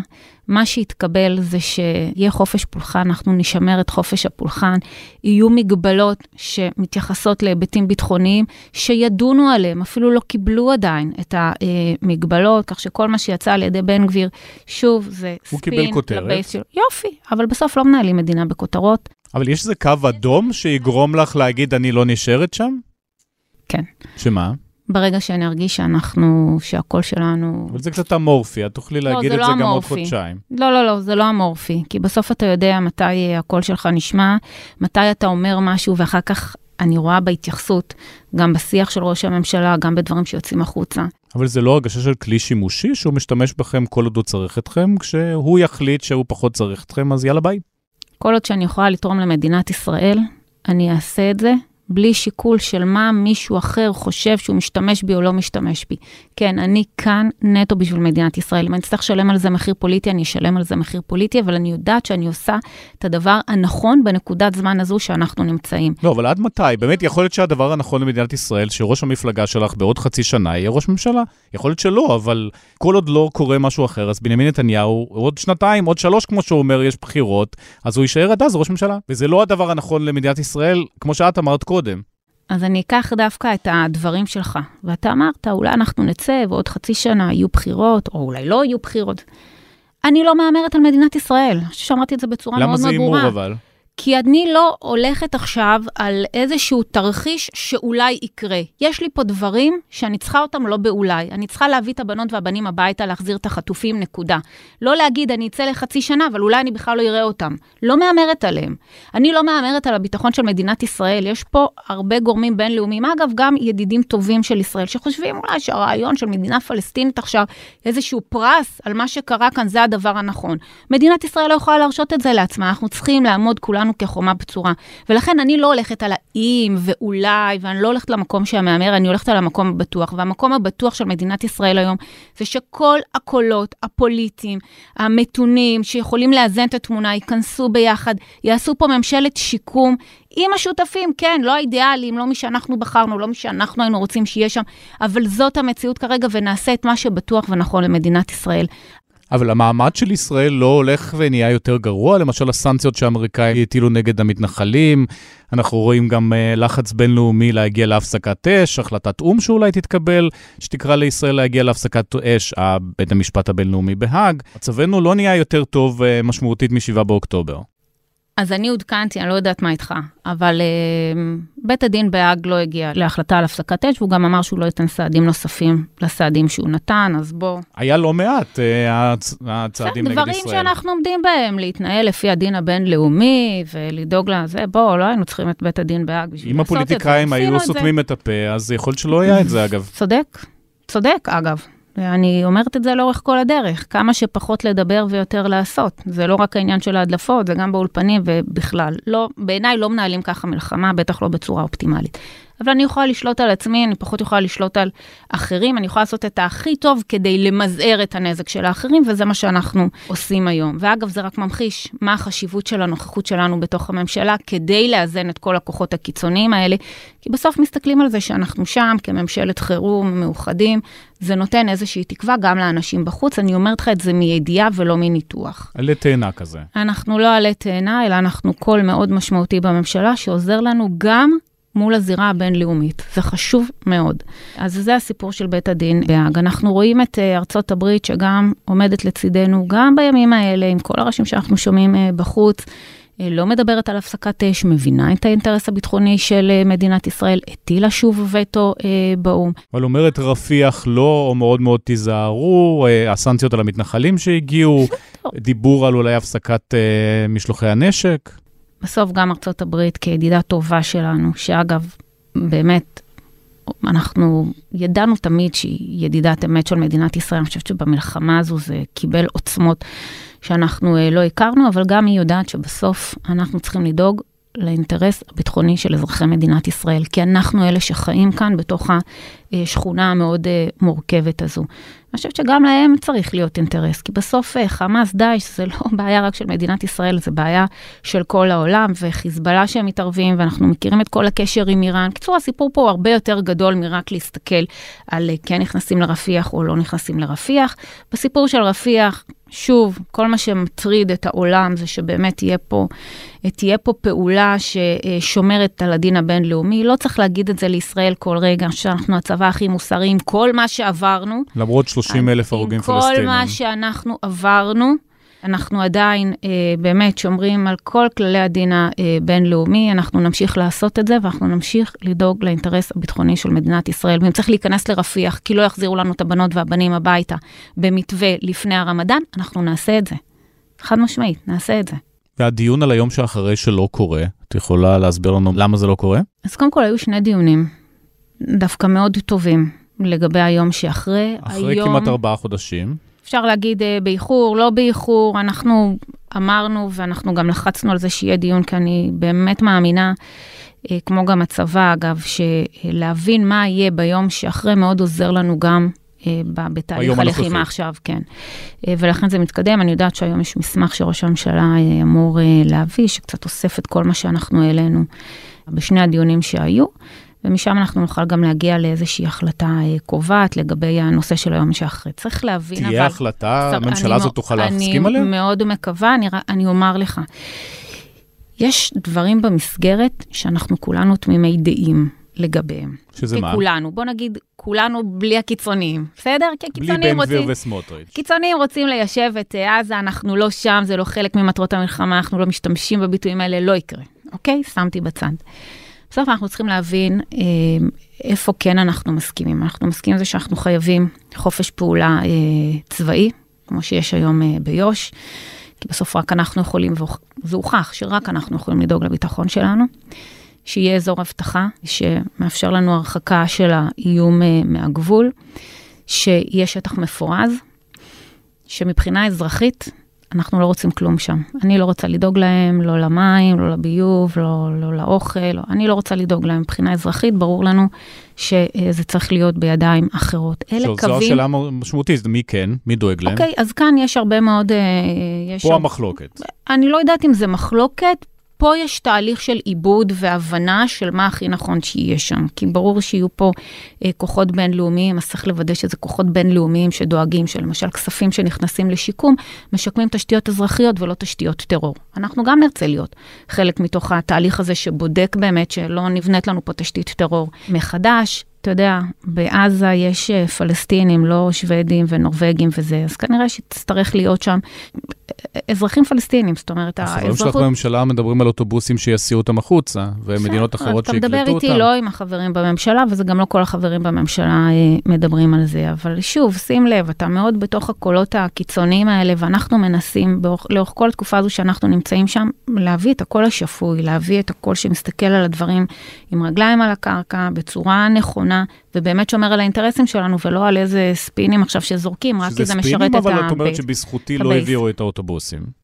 מה שיתקבל זה שיהיה חופש פולחן, אנחנו נשמר את חופש הפולחן, יהיו מגבלות שמתייחסות להיבטים ביטחוניים, שידונו עליהם, אפילו לא קיבלו עדיין את המגבלות, כך שכל מה שיצא על ידי בן גביר, שוב, זה הוא ספין. הוא קיבל כותרת. שלו. יופי, אבל בסוף לא מנהלים מדינה בכותרות. אבל יש איזה קו אדום שיגרום לך להגיד, אני לא נשארת שם? כן. שמה? ברגע שאני ארגיש שאנחנו, שהקול שלנו... אבל זה קצת אמורפי, את תוכלי לא, להגיד לא, את זה, לא גם עוד חודשיים. לא, לא, לא, זה לא אמורפי, כי בסוף אתה יודע מתי הקול שלך נשמע, מתי אתה אומר משהו, ואחר כך אני רואה בהתייחסות, גם בשיח של ראש הממשלה, גם בדברים שיוצאים החוצה. אבל זה לא הרגשה של כלי שימושי, שהוא משתמש בכם כל עוד הוא צריך אתכם, כשהוא יחליט שהוא פחות צריך אתכם, אז יאללה ביי. כל עוד שאני יכולה לתרום למדינת ישראל, אני אעשה את זה, בלי שיקול של מה מישהו אחר חושב שהוא משתמש בי או לא משתמש בי. כן, אני כאן נטו בשביל מדינת ישראל. אם אני אצטרך לשלם על זה מחיר פוליטי, אני אשלם על זה מחיר פוליטי, אבל אני יודעת שאני עושה את הדבר הנכון בנקודת זמן הזו שאנחנו נמצאים. לא, אבל עד מתי? באמת, יכול להיות שהדבר הנכון למדינת ישראל, שראש המפלגה שלך בעוד חצי שנה יהיה ראש ממשלה. יכול להיות שלא, אבל כל עוד לא קורה משהו אחר, אז בנימין נתניהו, עוד שנתיים, עוד שלוש, כמו שהוא אומר, יש בחירות, אז הוא יישאר עד אז ראש ממשלה. וזה לא הדבר הנכון למדינת ישראל, כמו שאת אמרת קודם. אז אני אקח דווקא את הדברים שלך, ואתה אמרת, אולי אנחנו נצא ועוד חצי שנה יהיו בחירות, או אולי לא יהיו בחירות. אני לא מהמרת על מדינת ישראל, שמרתי את זה בצורה מאוד מאוד ברורה. למה זה הימור אבל? כי אני לא הולכת עכשיו על איזשהו תרחיש שאולי יקרה. יש לי פה דברים שאני צריכה אותם לא באולי. אני צריכה להביא את הבנות והבנים הביתה, להחזיר את החטופים, נקודה. לא להגיד, אני אצא לחצי שנה, אבל אולי אני בכלל לא אראה אותם. לא מהמרת עליהם. אני לא מהמרת על הביטחון של מדינת ישראל. יש פה הרבה גורמים בינלאומיים, אגב, גם ידידים טובים של ישראל, שחושבים אולי שהרעיון של מדינה פלסטינית עכשיו, איזשהו פרס על מה שקרה כאן, זה הדבר הנכון. מדינת ישראל לא יכולה להרשות את זה לעצמה, אנחנו צריכים לעמוד כולנו כחומה בצורה. ולכן אני לא הולכת על האם ואולי, ואני לא הולכת למקום שהמהמר, אני הולכת על המקום הבטוח. והמקום הבטוח של מדינת ישראל היום, זה שכל הקולות הפוליטיים, המתונים, שיכולים לאזן את התמונה, ייכנסו ביחד, יעשו פה ממשלת שיקום עם השותפים, כן, לא האידיאליים, לא מי שאנחנו בחרנו, לא מי שאנחנו היינו רוצים שיהיה שם, אבל זאת המציאות כרגע, ונעשה את מה שבטוח ונכון למדינת ישראל. אבל המעמד של ישראל לא הולך ונהיה יותר גרוע, למשל הסנקציות שהאמריקאים הטילו נגד המתנחלים, אנחנו רואים גם uh, לחץ בינלאומי להגיע להפסקת אש, החלטת או"ם שאולי תתקבל, שתקרא לישראל להגיע להפסקת אש, בית המשפט הבינלאומי בהאג. מצבנו לא נהיה יותר טוב uh, משמעותית מ-7 באוקטובר. אז אני עודכנתי, אני לא יודעת מה איתך, אבל uh, בית הדין בהאג לא הגיע להחלטה על הפסקת אש, והוא גם אמר שהוא לא ייתן סעדים נוספים לסעדים שהוא נתן, אז בוא... היה לא מעט uh, הצ... הצעדים נגד דברים ישראל. דברים שאנחנו עומדים בהם, להתנהל לפי הדין הבינלאומי ולדאוג לזה, בוא, לא היינו צריכים את בית הדין בהאג בשביל לעשות את זה. אם הפוליטיקאים היו סותמים את הפה, אז יכול להיות שלא היה את זה, אגב. צודק, צודק, אגב. ואני אומרת את זה לאורך כל הדרך, כמה שפחות לדבר ויותר לעשות. זה לא רק העניין של ההדלפות, זה גם באולפנים ובכלל. לא, בעיניי לא מנהלים ככה מלחמה, בטח לא בצורה אופטימלית. אבל אני יכולה לשלוט על עצמי, אני פחות יכולה לשלוט על אחרים, אני יכולה לעשות את הכי טוב כדי למזער את הנזק של האחרים, וזה מה שאנחנו עושים היום. ואגב, זה רק ממחיש מה החשיבות של הנוכחות שלנו בתוך הממשלה, כדי לאזן את כל הכוחות הקיצוניים האלה, כי בסוף מסתכלים על זה שאנחנו שם כממשלת חירום, מאוחדים, זה נותן איזושהי תקווה גם לאנשים בחוץ, אני אומרת לך את זה מידיעה ולא מניתוח. עלה תאנה כזה. אנחנו לא עלה תאנה, אלא אנחנו קול מאוד משמעותי בממשלה, שעוזר לנו גם מול הזירה הבינלאומית. זה חשוב מאוד. אז זה הסיפור של בית הדין בהאג. אנחנו רואים את uh, ארצות הברית שגם עומדת לצידנו, גם בימים האלה, עם כל הראשים שאנחנו שומעים uh, בחוץ. uh, לא מדברת על הפסקת אש, מבינה את האינטרס הביטחוני של מדינת ישראל, הטילה שוב וטו uh, באו"ם. אבל אומרת רפיח לא, או מאוד מאוד תיזהרו, uh, הסנקציות על המתנחלים שהגיעו, דיבור על אולי הפסקת uh, משלוחי הנשק. בסוף גם ארצות הברית כידידה טובה שלנו, שאגב, באמת, אנחנו ידענו תמיד שהיא ידידת אמת של מדינת ישראל, אני חושבת שבמלחמה הזו זה קיבל עוצמות שאנחנו לא הכרנו, אבל גם היא יודעת שבסוף אנחנו צריכים לדאוג לאינטרס הביטחוני של אזרחי מדינת ישראל, כי אנחנו אלה שחיים כאן בתוך השכונה המאוד מורכבת הזו. אני חושבת שגם להם צריך להיות אינטרס, כי בסוף חמאס, דאעש, זה לא בעיה רק של מדינת ישראל, זה בעיה של כל העולם, וחיזבאללה שהם מתערבים, ואנחנו מכירים את כל הקשר עם איראן. בקיצור, הסיפור פה הוא הרבה יותר גדול מרק להסתכל על כן נכנסים לרפיח או לא נכנסים לרפיח. בסיפור של רפיח, שוב, כל מה שמטריד את העולם זה שבאמת תהיה פה, תהיה פה פעולה ששומרת על הדין הבינלאומי. לא צריך להגיד את זה לישראל כל רגע, שאנחנו הצבא הכי מוסרי עם כל מה שעברנו. למרות 30 אלף הרוגים פלסטינים. עם כל מה שאנחנו עברנו, אנחנו עדיין אה, באמת שומרים על כל כללי הדין הבינלאומי, אנחנו נמשיך לעשות את זה, ואנחנו נמשיך לדאוג לאינטרס הביטחוני של מדינת ישראל. ואם צריך להיכנס לרפיח, כי לא יחזירו לנו את הבנות והבנים הביתה במתווה לפני הרמדאן, אנחנו נעשה את זה. חד משמעית, נעשה את זה. והדיון על היום שאחרי שלא קורה, את יכולה להסביר לנו למה זה לא קורה? אז קודם כל היו שני דיונים, דווקא מאוד טובים, לגבי היום שאחרי. אחרי היום... כמעט ארבעה חודשים. אפשר להגיד באיחור, לא באיחור, אנחנו אמרנו ואנחנו גם לחצנו על זה שיהיה דיון, כי אני באמת מאמינה, כמו גם הצבא אגב, שלהבין מה יהיה ביום שאחרי מאוד עוזר לנו גם בתהליך הלחימה עכשיו, כן. ולכן זה מתקדם, אני יודעת שהיום יש מסמך שראש הממשלה אמור להביא, שקצת אוסף את כל מה שאנחנו העלינו בשני הדיונים שהיו. ומשם אנחנו נוכל גם להגיע לאיזושהי החלטה קובעת לגבי הנושא של היום שאחרי. צריך להבין, תהיה אבל... תהיה החלטה, הממשלה הזאת תוכל להסכים עליה? אני מאוד מקווה, אני, אני אומר לך. יש דברים במסגרת שאנחנו כולנו תמימי דעים לגביהם. שזה מה? כולנו. בוא נגיד, כולנו בלי הקיצוניים, בסדר? כי בלי הקיצוניים בן גביר רוצים... וסמוטריץ'. קיצוניים רוצים ליישב את אה, עזה, אנחנו לא שם, זה לא חלק ממטרות המלחמה, אנחנו לא משתמשים בביטויים האלה, לא יקרה, אוקיי? שמתי בצד. בסוף אנחנו צריכים להבין אה, איפה כן אנחנו מסכימים. אנחנו מסכימים לזה שאנחנו חייבים חופש פעולה אה, צבאי, כמו שיש היום אה, ביו"ש, כי בסוף רק אנחנו יכולים, וזה הוכח שרק אנחנו יכולים לדאוג לביטחון שלנו. שיהיה אזור אבטחה שמאפשר לנו הרחקה של האיום אה, מהגבול, שיהיה שטח מפורז, שמבחינה אזרחית אנחנו לא רוצים כלום שם. אני לא רוצה לדאוג להם, לא למים, לא לביוב, לא, לא לאוכל, לא, אני לא רוצה לדאוג להם. מבחינה אזרחית, ברור לנו שזה צריך להיות בידיים אחרות. אלה זו, קווים... זו השאלה המשמעותית, מי כן? מי דואג להם? אוקיי, אז כאן יש הרבה מאוד... אה, יש פה הרבה- המחלוקת. אני לא יודעת אם זה מחלוקת, פה יש תהליך של עיבוד והבנה של מה הכי נכון שיהיה שם. כי ברור שיהיו פה אה, כוחות בינלאומיים, אז צריך לוודא שזה כוחות בינלאומיים שדואגים, שלמשל כספים שנכנסים לשיקום, משקמים תשתיות אזרחיות ולא תשתיות טרור. אנחנו גם נרצה להיות חלק מתוך התהליך הזה שבודק באמת שלא נבנית לנו פה תשתית טרור מחדש. אתה יודע, בעזה יש אה, פלסטינים, לא שוודים ונורבגים וזה, אז כנראה שתצטרך להיות שם אה, אזרחים פלסטינים, זאת אומרת, החברים שלך בממשלה מדברים על אוטובוסים שיסיעו אותם החוצה, ומדינות אחרות אתה מדבר שיקלטו איתי אותם. לא עם החברים בממשלה, וזה גם לא כל החברים בממשלה אה, מדברים על זה. אבל שוב, שים לב, אתה מאוד בתוך הקולות הקיצוניים האלה, ואנחנו מנסים באורך, לאורך כל התקופה הזו שאנחנו נמצאים שם, להביא את הקול השפוי, להביא את הקול שמסתכל על הדברים עם רגליים על הקרקע, בצורה נכונה, ובאמת שומר על האינטרסים שלנו, ולא על איזה ספינים עכשיו שזורקים, רק כי זה משרת ספינים, את אבל את אומרת. שבזכותי לא. הביאו את האוטובוסים.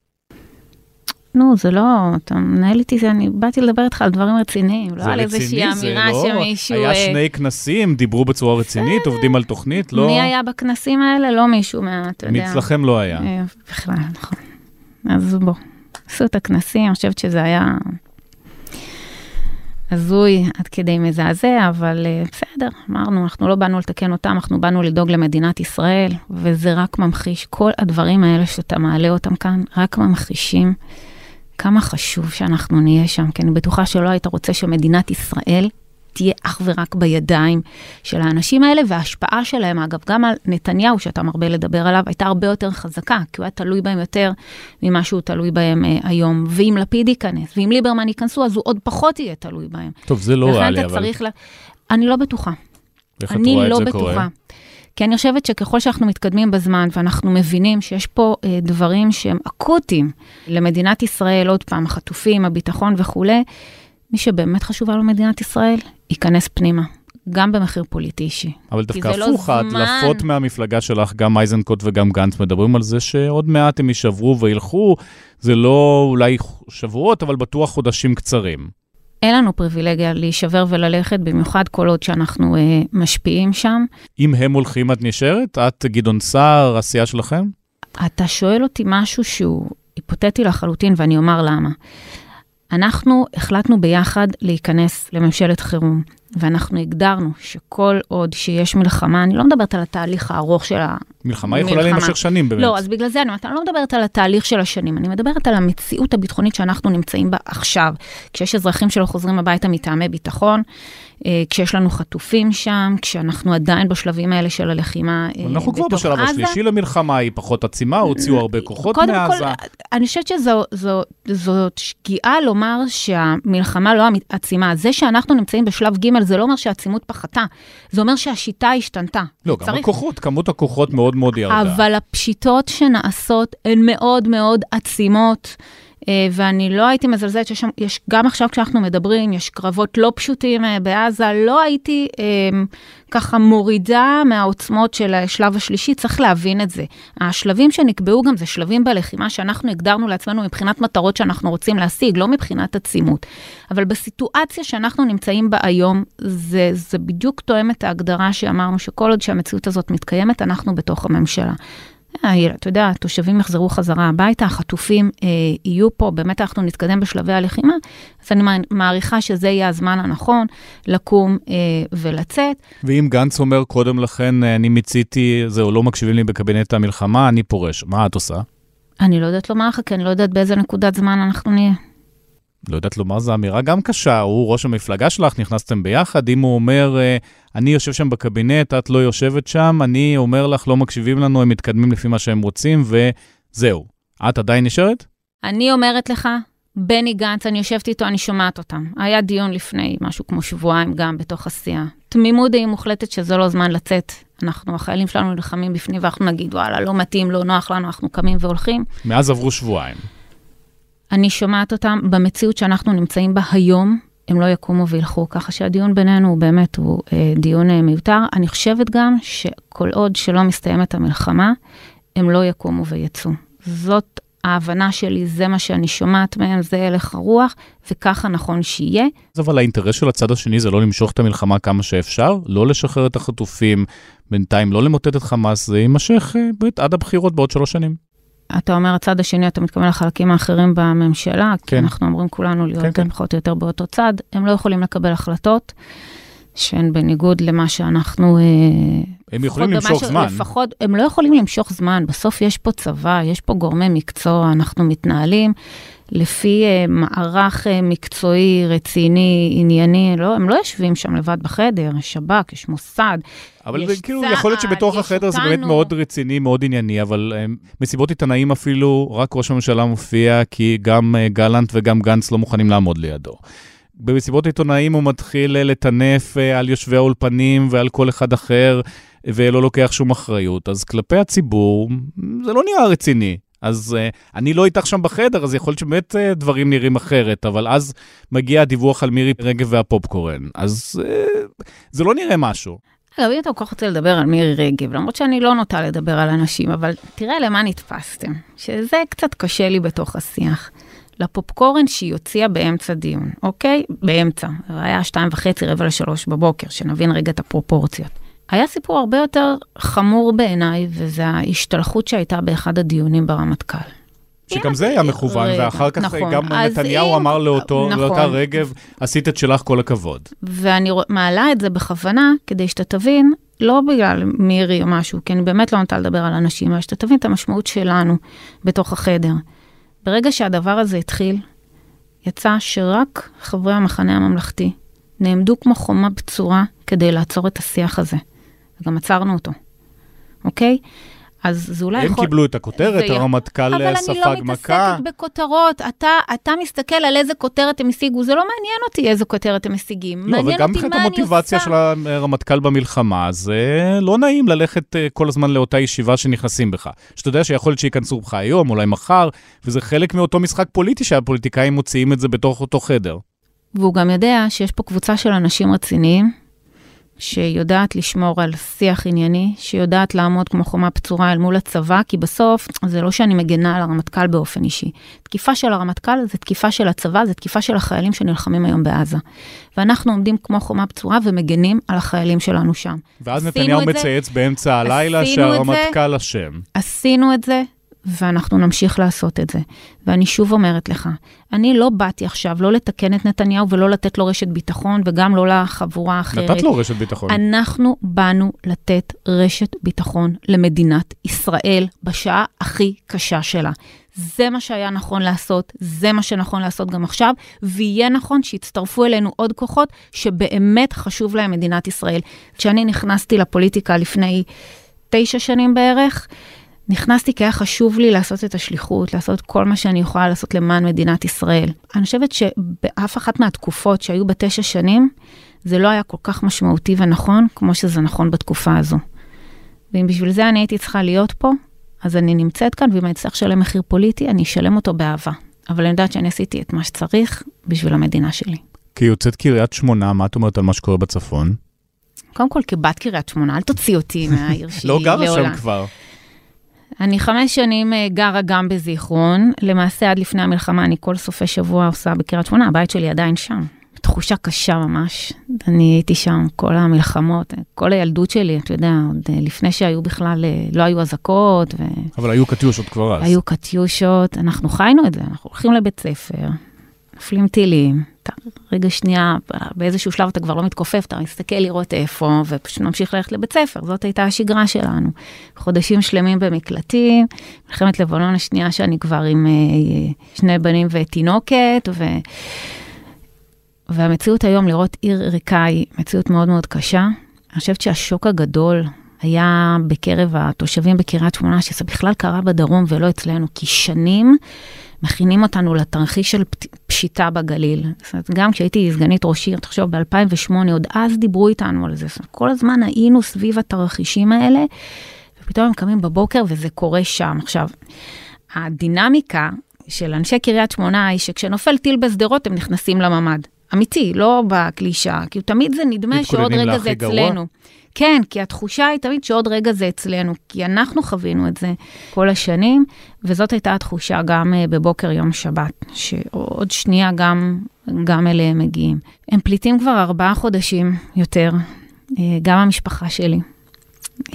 נו, זה לא, אתה מנהל איתי, זה, אני באתי לדבר איתך על דברים רציניים, לא על איזושהי אמירה לא... שמישהו... היה אה, שני כנסים, דיברו בצורה רצינית, עובדים על תוכנית, לא... מי היה בכנסים האלה? לא מישהו מה, אתה יודע. מאצלכם לא היה. אה, בכלל, נכון. אז בוא, עשו את הכנסים, אני חושבת שזה היה הזוי עד כדי מזעזע, אבל אה, בסדר, אמרנו, אנחנו לא באנו לתקן אותם, אנחנו באנו לדאוג למדינת ישראל, וזה רק ממחיש, כל הדברים האלה שאתה מעלה אותם כאן, רק ממחישים כמה חשוב שאנחנו נהיה שם, כי אני בטוחה שלא היית רוצה שמדינת ישראל תהיה אך ורק בידיים של האנשים האלה, וההשפעה שלהם, אגב, גם על נתניהו, שאתה מרבה לדבר עליו, הייתה הרבה יותר חזקה, כי הוא היה תלוי בהם יותר ממה שהוא תלוי בהם אה, היום. ואם לפיד ייכנס, ואם ליברמן ייכנסו, אז הוא עוד פחות יהיה תלוי בהם. טוב, זה לא ריאלי, אבל... צריך ל... אני לא בטוחה. איך את אני רואה את לא זה בטוחה. קורה? כי אני חושבת שככל שאנחנו מתקדמים בזמן ואנחנו מבינים שיש פה אה, דברים שהם אקוטיים למדינת ישראל, עוד פעם, החטופים, הביטחון וכולי, מי שבאמת חשובה לו מדינת ישראל, ייכנס פנימה, גם במחיר פוליטי אישי. אבל דווקא לא הפוך, זמן. ההדלפות מהמפלגה שלך, גם איזנקוט וגם גנץ, מדברים על זה שעוד מעט הם יישברו וילכו. זה לא אולי שבועות, אבל בטוח חודשים קצרים. אין לנו פריבילגיה להישבר וללכת, במיוחד כל עוד שאנחנו אה, משפיעים שם. אם הם הולכים, את נשארת? את, גדעון סער, הסיעה שלכם? אתה שואל אותי משהו שהוא היפותטי לחלוטין, ואני אומר למה. אנחנו החלטנו ביחד להיכנס לממשלת חירום, ואנחנו הגדרנו שכל עוד שיש מלחמה, אני לא מדברת על התהליך הארוך של ה... מלחמה יכולה. להימשך שנים באמת. לא, אז בגלל זה אני אומרת, אני לא מדברת על התהליך של השנים, אני מדברת על המציאות הביטחונית שאנחנו נמצאים בה עכשיו. כשיש אזרחים שלא חוזרים הביתה מטעמי ביטחון, אה, כשיש לנו חטופים שם, כשאנחנו עדיין בשלבים האלה של הלחימה אה, אנחנו כבר בתוך בשלב עזה. השלישי למלחמה, היא פחות עצימה, הוציאו הרבה כוחות קודם מעזה. כל, אני חושבת שזאת שגיאה לומר שהמלחמה לא עצימה. זה שאנחנו נמצאים בשלב ג' זה לא אומר שהעצימות פחתה, זה אומר שהשיטה השתנתה. לא, גם צריך- הכוחות, כמות הכוחות מאוד מאוד ירדה. אבל הפשיטות שנעשות הן מאוד מאוד עצימות. אה, ואני לא הייתי מזלזלת שיש שם, יש, גם עכשיו כשאנחנו מדברים, יש קרבות לא פשוטים אה, בעזה, לא הייתי אה, ככה מורידה מהעוצמות של השלב השלישי, צריך להבין את זה. השלבים שנקבעו גם זה שלבים בלחימה שאנחנו הגדרנו לעצמנו מבחינת מטרות שאנחנו רוצים להשיג, לא מבחינת עצימות. אבל בסיטואציה שאנחנו נמצאים בה היום, זה, זה בדיוק תואם את ההגדרה שאמרנו שכל עוד שהמציאות הזאת מתקיימת, אנחנו בתוך הממשלה. אתה יודע, התושבים יחזרו חזרה הביתה, החטופים אה, יהיו פה, באמת אנחנו נתקדם בשלבי הלחימה, אז אני מעריכה שזה יהיה הזמן הנכון לקום אה, ולצאת. ואם גנץ אומר קודם לכן, אה, אני מיציתי, זהו, לא מקשיבים לי בקבינט המלחמה, אני פורש, מה את עושה? אני לא יודעת לומר לך, כי אני לא יודעת באיזה נקודת זמן אנחנו נהיה. לא יודעת לומר, זו אמירה גם קשה, הוא ראש המפלגה שלך, נכנסתם ביחד, אם הוא אומר, אה, אני יושב שם בקבינט, את לא יושבת שם, אני אומר לך, לא מקשיבים לנו, הם מתקדמים לפי מה שהם רוצים, וזהו. את עדיין נשארת? אני אומרת לך, בני גנץ, אני יושבת איתו, אני שומעת אותם. היה דיון לפני משהו כמו שבועיים גם בתוך הסיעה. תמימות דעים מוחלטת שזה לא זמן לצאת. אנחנו, החיילים שלנו נלחמים בפנים, ואנחנו נגיד, וואלה, לא מתאים, לא נוח לנו, אנחנו קמים והולכים. מאז עברו שבועיים. אני שומעת אותם במציאות שאנחנו נמצאים בה היום, הם לא יקומו וילכו, ככה שהדיון בינינו הוא באמת, הוא אה, דיון אה, מיותר. אני חושבת גם שכל עוד שלא מסתיימת המלחמה, הם לא יקומו ויצאו. זאת ההבנה שלי, זה מה שאני שומעת מהם, זה הלך הרוח, וככה נכון שיהיה. אבל האינטרס של הצד השני זה לא למשוך את המלחמה כמה שאפשר, לא לשחרר את החטופים, בינתיים לא למוטט את חמאס, זה יימשך אה, עד הבחירות בעוד שלוש שנים. אתה אומר, הצד השני, אתה מתכוון לחלקים האחרים בממשלה, כן. כי אנחנו אומרים כולנו להיות כן, כן. פחות או יותר באותו צד, הם לא יכולים לקבל החלטות שהן בניגוד למה שאנחנו... אה, הם יכולים למשוך זמן. לפחות, הם לא יכולים למשוך זמן, בסוף יש פה צבא, יש פה גורמי מקצוע, אנחנו מתנהלים לפי uh, מערך uh, מקצועי, רציני, ענייני, לא, הם לא יושבים שם לבד בחדר, יש שב"כ, יש מוסד, אבל יש כאילו, צעד, יכול להיות שבתוך החדר אותנו. זה באמת מאוד רציני, מאוד ענייני, אבל uh, מסיבות עיתונאים אפילו, רק ראש הממשלה מופיע, כי גם uh, גלנט וגם גנץ לא מוכנים לעמוד לידו. במסיבות עיתונאים הוא מתחיל לטנף על יושבי האולפנים ועל כל אחד אחר, ולא לוקח שום אחריות. אז כלפי הציבור, זה לא נראה רציני. אז uh, אני לא איתך שם בחדר, אז יכול להיות שבאמת uh, דברים נראים אחרת, אבל אז מגיע הדיווח על מירי רגב והפופקורן, אז uh, זה לא נראה משהו. אגב, אם אתה כל כך רוצה לדבר על מירי רגב, למרות שאני לא נוטה לדבר על אנשים, אבל תראה למה נתפסתם, שזה קצת קשה לי בתוך השיח. לפופקורן שהיא הוציאה באמצע דיון, אוקיי? באמצע. היה שתיים וחצי, רבע לשלוש בבוקר, שנבין רגע את הפרופורציות. היה סיפור הרבה יותר חמור בעיניי, וזה ההשתלחות שהייתה באחד הדיונים ברמטכ"ל. שגם זה היה מכוון, רגע, ואחר כך נכון, גם נתניהו אם... אמר לאותו, נכון. לאותה רגב, עשית את שלך כל הכבוד. ואני מעלה את זה בכוונה, כדי שאתה תבין, לא בגלל מירי או משהו, כי אני באמת לא נוטה לדבר על אנשים, אלא שאתה תבין את המשמעות שלנו בתוך החדר. ברגע שהדבר הזה התחיל, יצא שרק חברי המחנה הממלכתי נעמדו כמו חומה בצורה כדי לעצור את השיח הזה. וגם עצרנו אותו, אוקיי? אז זה אולי הם יכול... הם קיבלו את הכותרת, הרמטכ"ל ספג מכה. אבל אני לא מתעסקת בכותרות. אתה, אתה מסתכל על איזה כותרת הם השיגו, זה לא מעניין אותי איזה כותרת הם משיגים. לא, מעניין אותי מה אני עושה. וגם מבחינת המוטיבציה של הרמטכ"ל במלחמה, זה לא נעים ללכת אה, כל הזמן לאותה ישיבה שנכנסים בך. שאתה יודע שיכול להיות שייכנסו בך היום, אולי מחר, וזה חלק מאותו משחק פוליטי שהפוליטיקאים מוציאים את זה בתוך אותו חדר. והוא גם יודע שיש פה קבוצה של אנשים רציניים, שיודעת לשמור על שיח ענייני, שיודעת לעמוד כמו חומה פצורה אל מול הצבא, כי בסוף זה לא שאני מגנה על הרמטכ"ל באופן אישי. תקיפה של הרמטכ"ל זה תקיפה של הצבא, זה תקיפה של החיילים שנלחמים היום בעזה. ואנחנו עומדים כמו חומה פצורה ומגנים על החיילים שלנו שם. ואז נתניהו מצייץ באמצע הלילה שהרמטכ"ל אשם. עשינו את זה, ואנחנו נמשיך לעשות את זה. ואני שוב אומרת לך, אני לא באתי עכשיו לא לתקן את נתניהו ולא לתת לו רשת ביטחון, וגם לא לחבורה האחרת. נתת לו רשת ביטחון. אנחנו באנו לתת רשת ביטחון למדינת ישראל בשעה הכי קשה שלה. זה מה שהיה נכון לעשות, זה מה שנכון לעשות גם עכשיו, ויהיה נכון שיצטרפו אלינו עוד כוחות שבאמת חשוב להם מדינת ישראל. כשאני נכנסתי לפוליטיקה לפני תשע שנים בערך, נכנסתי כי היה חשוב לי לעשות את השליחות, לעשות כל מה שאני יכולה לעשות למען מדינת ישראל. אני חושבת שבאף אחת מהתקופות שהיו בתשע שנים, זה לא היה כל כך משמעותי ונכון כמו שזה נכון בתקופה הזו. ואם בשביל זה אני הייתי צריכה להיות פה, אז אני נמצאת כאן, ואם אני אצטרך לשלם מחיר פוליטי, אני אשלם אותו באהבה. אבל אני יודעת שאני עשיתי את מה שצריך בשביל המדינה שלי. כיוצאת קריית שמונה, מה את אומרת על מה שקורה בצפון? קודם כל, כבת קריית שמונה, אל תוציא אותי מהעיר שלי לא גרה שם כבר. אני חמש שנים אה, גרה גם בזיכרון. למעשה, עד לפני המלחמה, אני כל סופי שבוע עושה בקריית שמונה, הבית שלי עדיין שם. תחושה קשה ממש. אני הייתי שם כל המלחמות, כל הילדות שלי, אתה יודע, עוד אה, לפני שהיו בכלל, אה, לא היו אזעקות. ו... אבל היו קטיושות כבר אז. היו קטיושות, אנחנו חיינו את זה, אנחנו הולכים לבית ספר, נופלים טילים, אתה רגע שנייה, באיזשהו שלב אתה כבר לא מתכופף, אתה מסתכל לראות איפה, ופשוט ממשיך ללכת לבית ספר, זאת הייתה השגרה שלנו. חודשים שלמים במקלטים, מלחמת לבנון השנייה שאני כבר עם אה, שני בנים ותינוקת, ו... והמציאות היום לראות עיר ריקה היא מציאות מאוד מאוד קשה. אני חושבת שהשוק הגדול היה בקרב התושבים בקריית שמונה, שזה בכלל קרה בדרום ולא אצלנו, כי שנים מכינים אותנו לתרחיש של פשיטה בגליל. זאת אומרת, גם כשהייתי סגנית ראש עיר, תחשוב, ב-2008, עוד אז דיברו איתנו על זה. זאת אומרת, כל הזמן היינו סביב התרחישים האלה, ופתאום הם קמים בבוקר וזה קורה שם. עכשיו, הדינמיקה של אנשי קריית שמונה היא שכשנופל טיל בשדרות הם נכנסים לממ"ד. אמיתי, לא בקלישה, כי תמיד זה נדמה שעוד רגע זה אצלנו. גרוע? כן, כי התחושה היא תמיד שעוד רגע זה אצלנו, כי אנחנו חווינו את זה כל השנים, וזאת הייתה התחושה גם אה, בבוקר יום שבת, שעוד שנייה גם, גם אליהם מגיעים. הם פליטים כבר ארבעה חודשים יותר, אה, גם המשפחה שלי.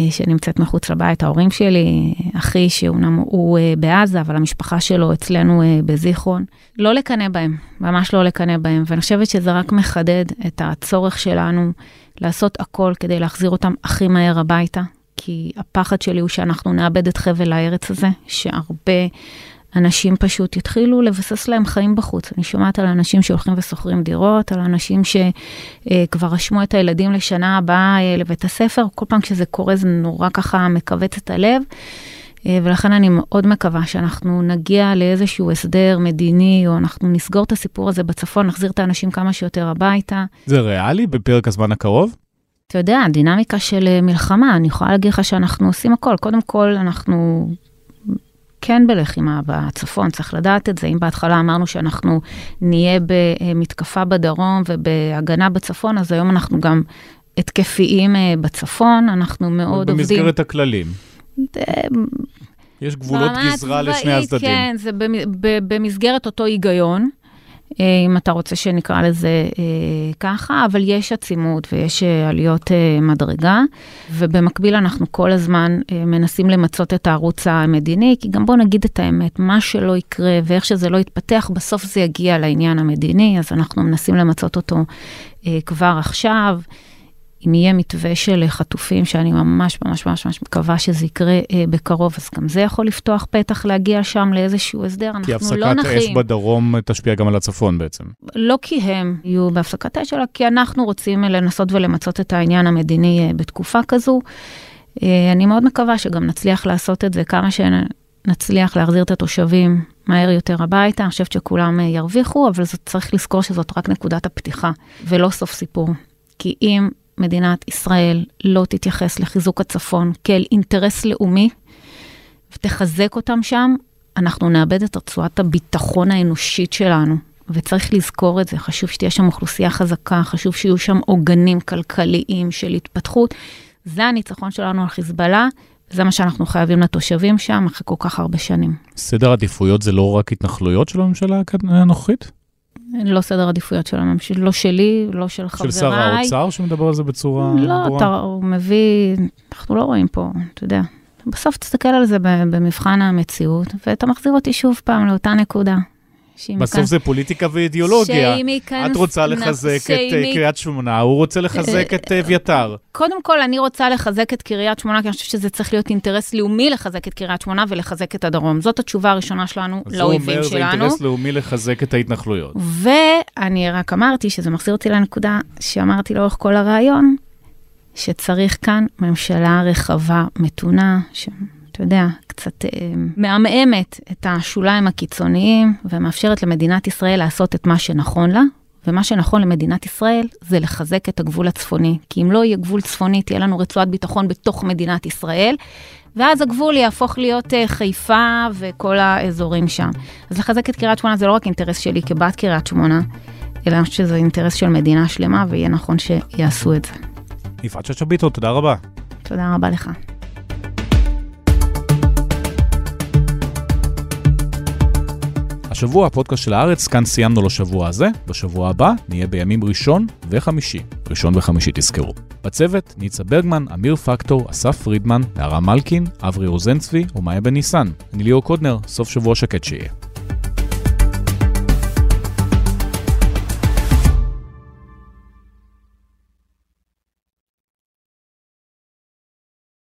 אה, שנמצאת מחוץ לבית, ההורים שלי, אחי שאומנם הוא בעזה, אבל המשפחה שלו אצלנו בזיכרון. לא לקנא בהם, ממש לא לקנא בהם, ואני חושבת שזה רק מחדד את הצורך שלנו לעשות הכל כדי להחזיר אותם הכי מהר הביתה, כי הפחד שלי הוא שאנחנו נאבד את חבל הארץ הזה, שהרבה אנשים פשוט יתחילו לבסס להם חיים בחוץ. אני שומעת על אנשים שהולכים ושוכרים דירות, על אנשים שכבר רשמו את הילדים לשנה הבאה אה, לבית הספר, כל פעם כשזה קורה זה נורא ככה מכווץ את הלב. אה, ולכן אני מאוד מקווה שאנחנו נגיע לאיזשהו הסדר מדיני, או אנחנו נסגור את הסיפור הזה בצפון, נחזיר את האנשים כמה שיותר הביתה. זה ריאלי בפרק הזמן הקרוב? אתה יודע, דינמיקה של אה, מלחמה, אני יכולה להגיד לך שאנחנו עושים הכל. קודם כל, אנחנו כן בלחימה בצפון, צריך לדעת את זה. אם בהתחלה אמרנו שאנחנו נהיה במתקפה בדרום ובהגנה בצפון, אז היום אנחנו גם התקפיים אה, בצפון, אנחנו מאוד במסגרת עובדים. במסגרת הכללים. יש גבולות גזרה לשני הצדדים. כן, זה במסגרת אותו היגיון, אה, אם אתה רוצה שנקרא לזה אה, ככה, אבל יש עצימות ויש אה, עליות מדרגה, ובמקביל אנחנו כל הזמן מנסים למצות את הערוץ המדיני, כי גם בוא נגיד את האמת, מה שלא יקרה ואיך שזה לא יתפתח, בסוף זה יגיע לעניין המדיני, אז אנחנו מנסים למצות אותו כבר עכשיו. אם יהיה מתווה של חטופים, שאני ממש ממש ממש ממש מקווה שזה יקרה אה, בקרוב, אז גם זה יכול לפתוח פתח להגיע שם לאיזשהו הסדר, אנחנו לא נחים. כי הפסקת אש בדרום תשפיע גם על הצפון בעצם. לא כי הם יהיו בהפסקת אש, אלא כי אנחנו רוצים לנסות ולמצות את העניין המדיני אה, בתקופה כזו. אה, אני מאוד מקווה שגם נצליח לעשות את זה כמה שנצליח להחזיר את התושבים מהר יותר הביתה, אני חושבת שכולם אה, ירוויחו, אבל זאת, צריך לזכור שזאת רק נקודת הפתיחה, ולא סוף סיפור. כי אם מדינת ישראל לא תתייחס לחיזוק הצפון כאל אינטרס לאומי ותחזק אותם שם, אנחנו נאבד את רצועת הביטחון האנושית שלנו. וצריך לזכור את זה, חשוב שתהיה שם אוכלוסייה חזקה, חשוב שיהיו שם עוגנים כלכליים של התפתחות. זה הניצחון שלנו על חיזבאללה, וזה מה שאנחנו חייבים לתושבים שם אחרי כל כך הרבה שנים. סדר עדיפויות זה לא רק התנחלויות של הממשלה הנוכחית? לא סדר עדיפויות של הממשלה, לא שלי, לא של חבריי. של שר האוצר שמדבר על זה בצורה לא, ברורה? לא, הוא מביא, אנחנו לא רואים פה, אתה יודע. בסוף תסתכל על זה במבחן המציאות, ואתה מחזיר אותי שוב פעם לאותה נקודה. בסוף. זה פוליטיקה ואידיאולוגיה. את רוצה לחזק את uh, קריית שמונה, הוא רוצה לחזק את אביתר. קודם כל, אני רוצה לחזק את קריית שמונה, כי אני חושבת שזה צריך להיות אינטרס לאומי לחזק את קריית שמונה ולחזק את הדרום. זאת התשובה הראשונה שלנו לאויבים שלנו. אומר, זה אינטרס לאומי לחזק את ההתנחלויות. ואני רק אמרתי, שזה מחזיר אותי לנקודה שאמרתי לאורך כל הרעיון, שצריך כאן ממשלה רחבה, מתונה, ש... אתה יודע, קצת אה, מעמעמת את השוליים הקיצוניים ומאפשרת למדינת ישראל לעשות את מה שנכון לה. ומה שנכון למדינת ישראל זה לחזק את הגבול הצפוני. כי אם לא יהיה גבול צפוני, תהיה לנו רצועת ביטחון בתוך מדינת ישראל, ואז הגבול יהפוך להיות אה, חיפה וכל האזורים שם. אז לחזק את קריית שמונה זה לא רק אינטרס שלי כבת קריית שמונה, אלא אני חושבת שזה אינטרס של מדינה שלמה, ויהיה נכון שיעשו את זה. יפעת שאשא ביטון, תודה רבה. תודה רבה לך. השבוע הפודקאסט של הארץ, כאן סיימנו לשבוע הזה, בשבוע הבא נהיה בימים ראשון וחמישי. ראשון וחמישי תזכרו. בצוות, ניצה ברגמן, אמיר פקטור, אסף פרידמן, נערה מלקין, אברי רוזנצבי ומאיה בן ניסן. אני ליאור קודנר, סוף שבוע שקט שיהיה.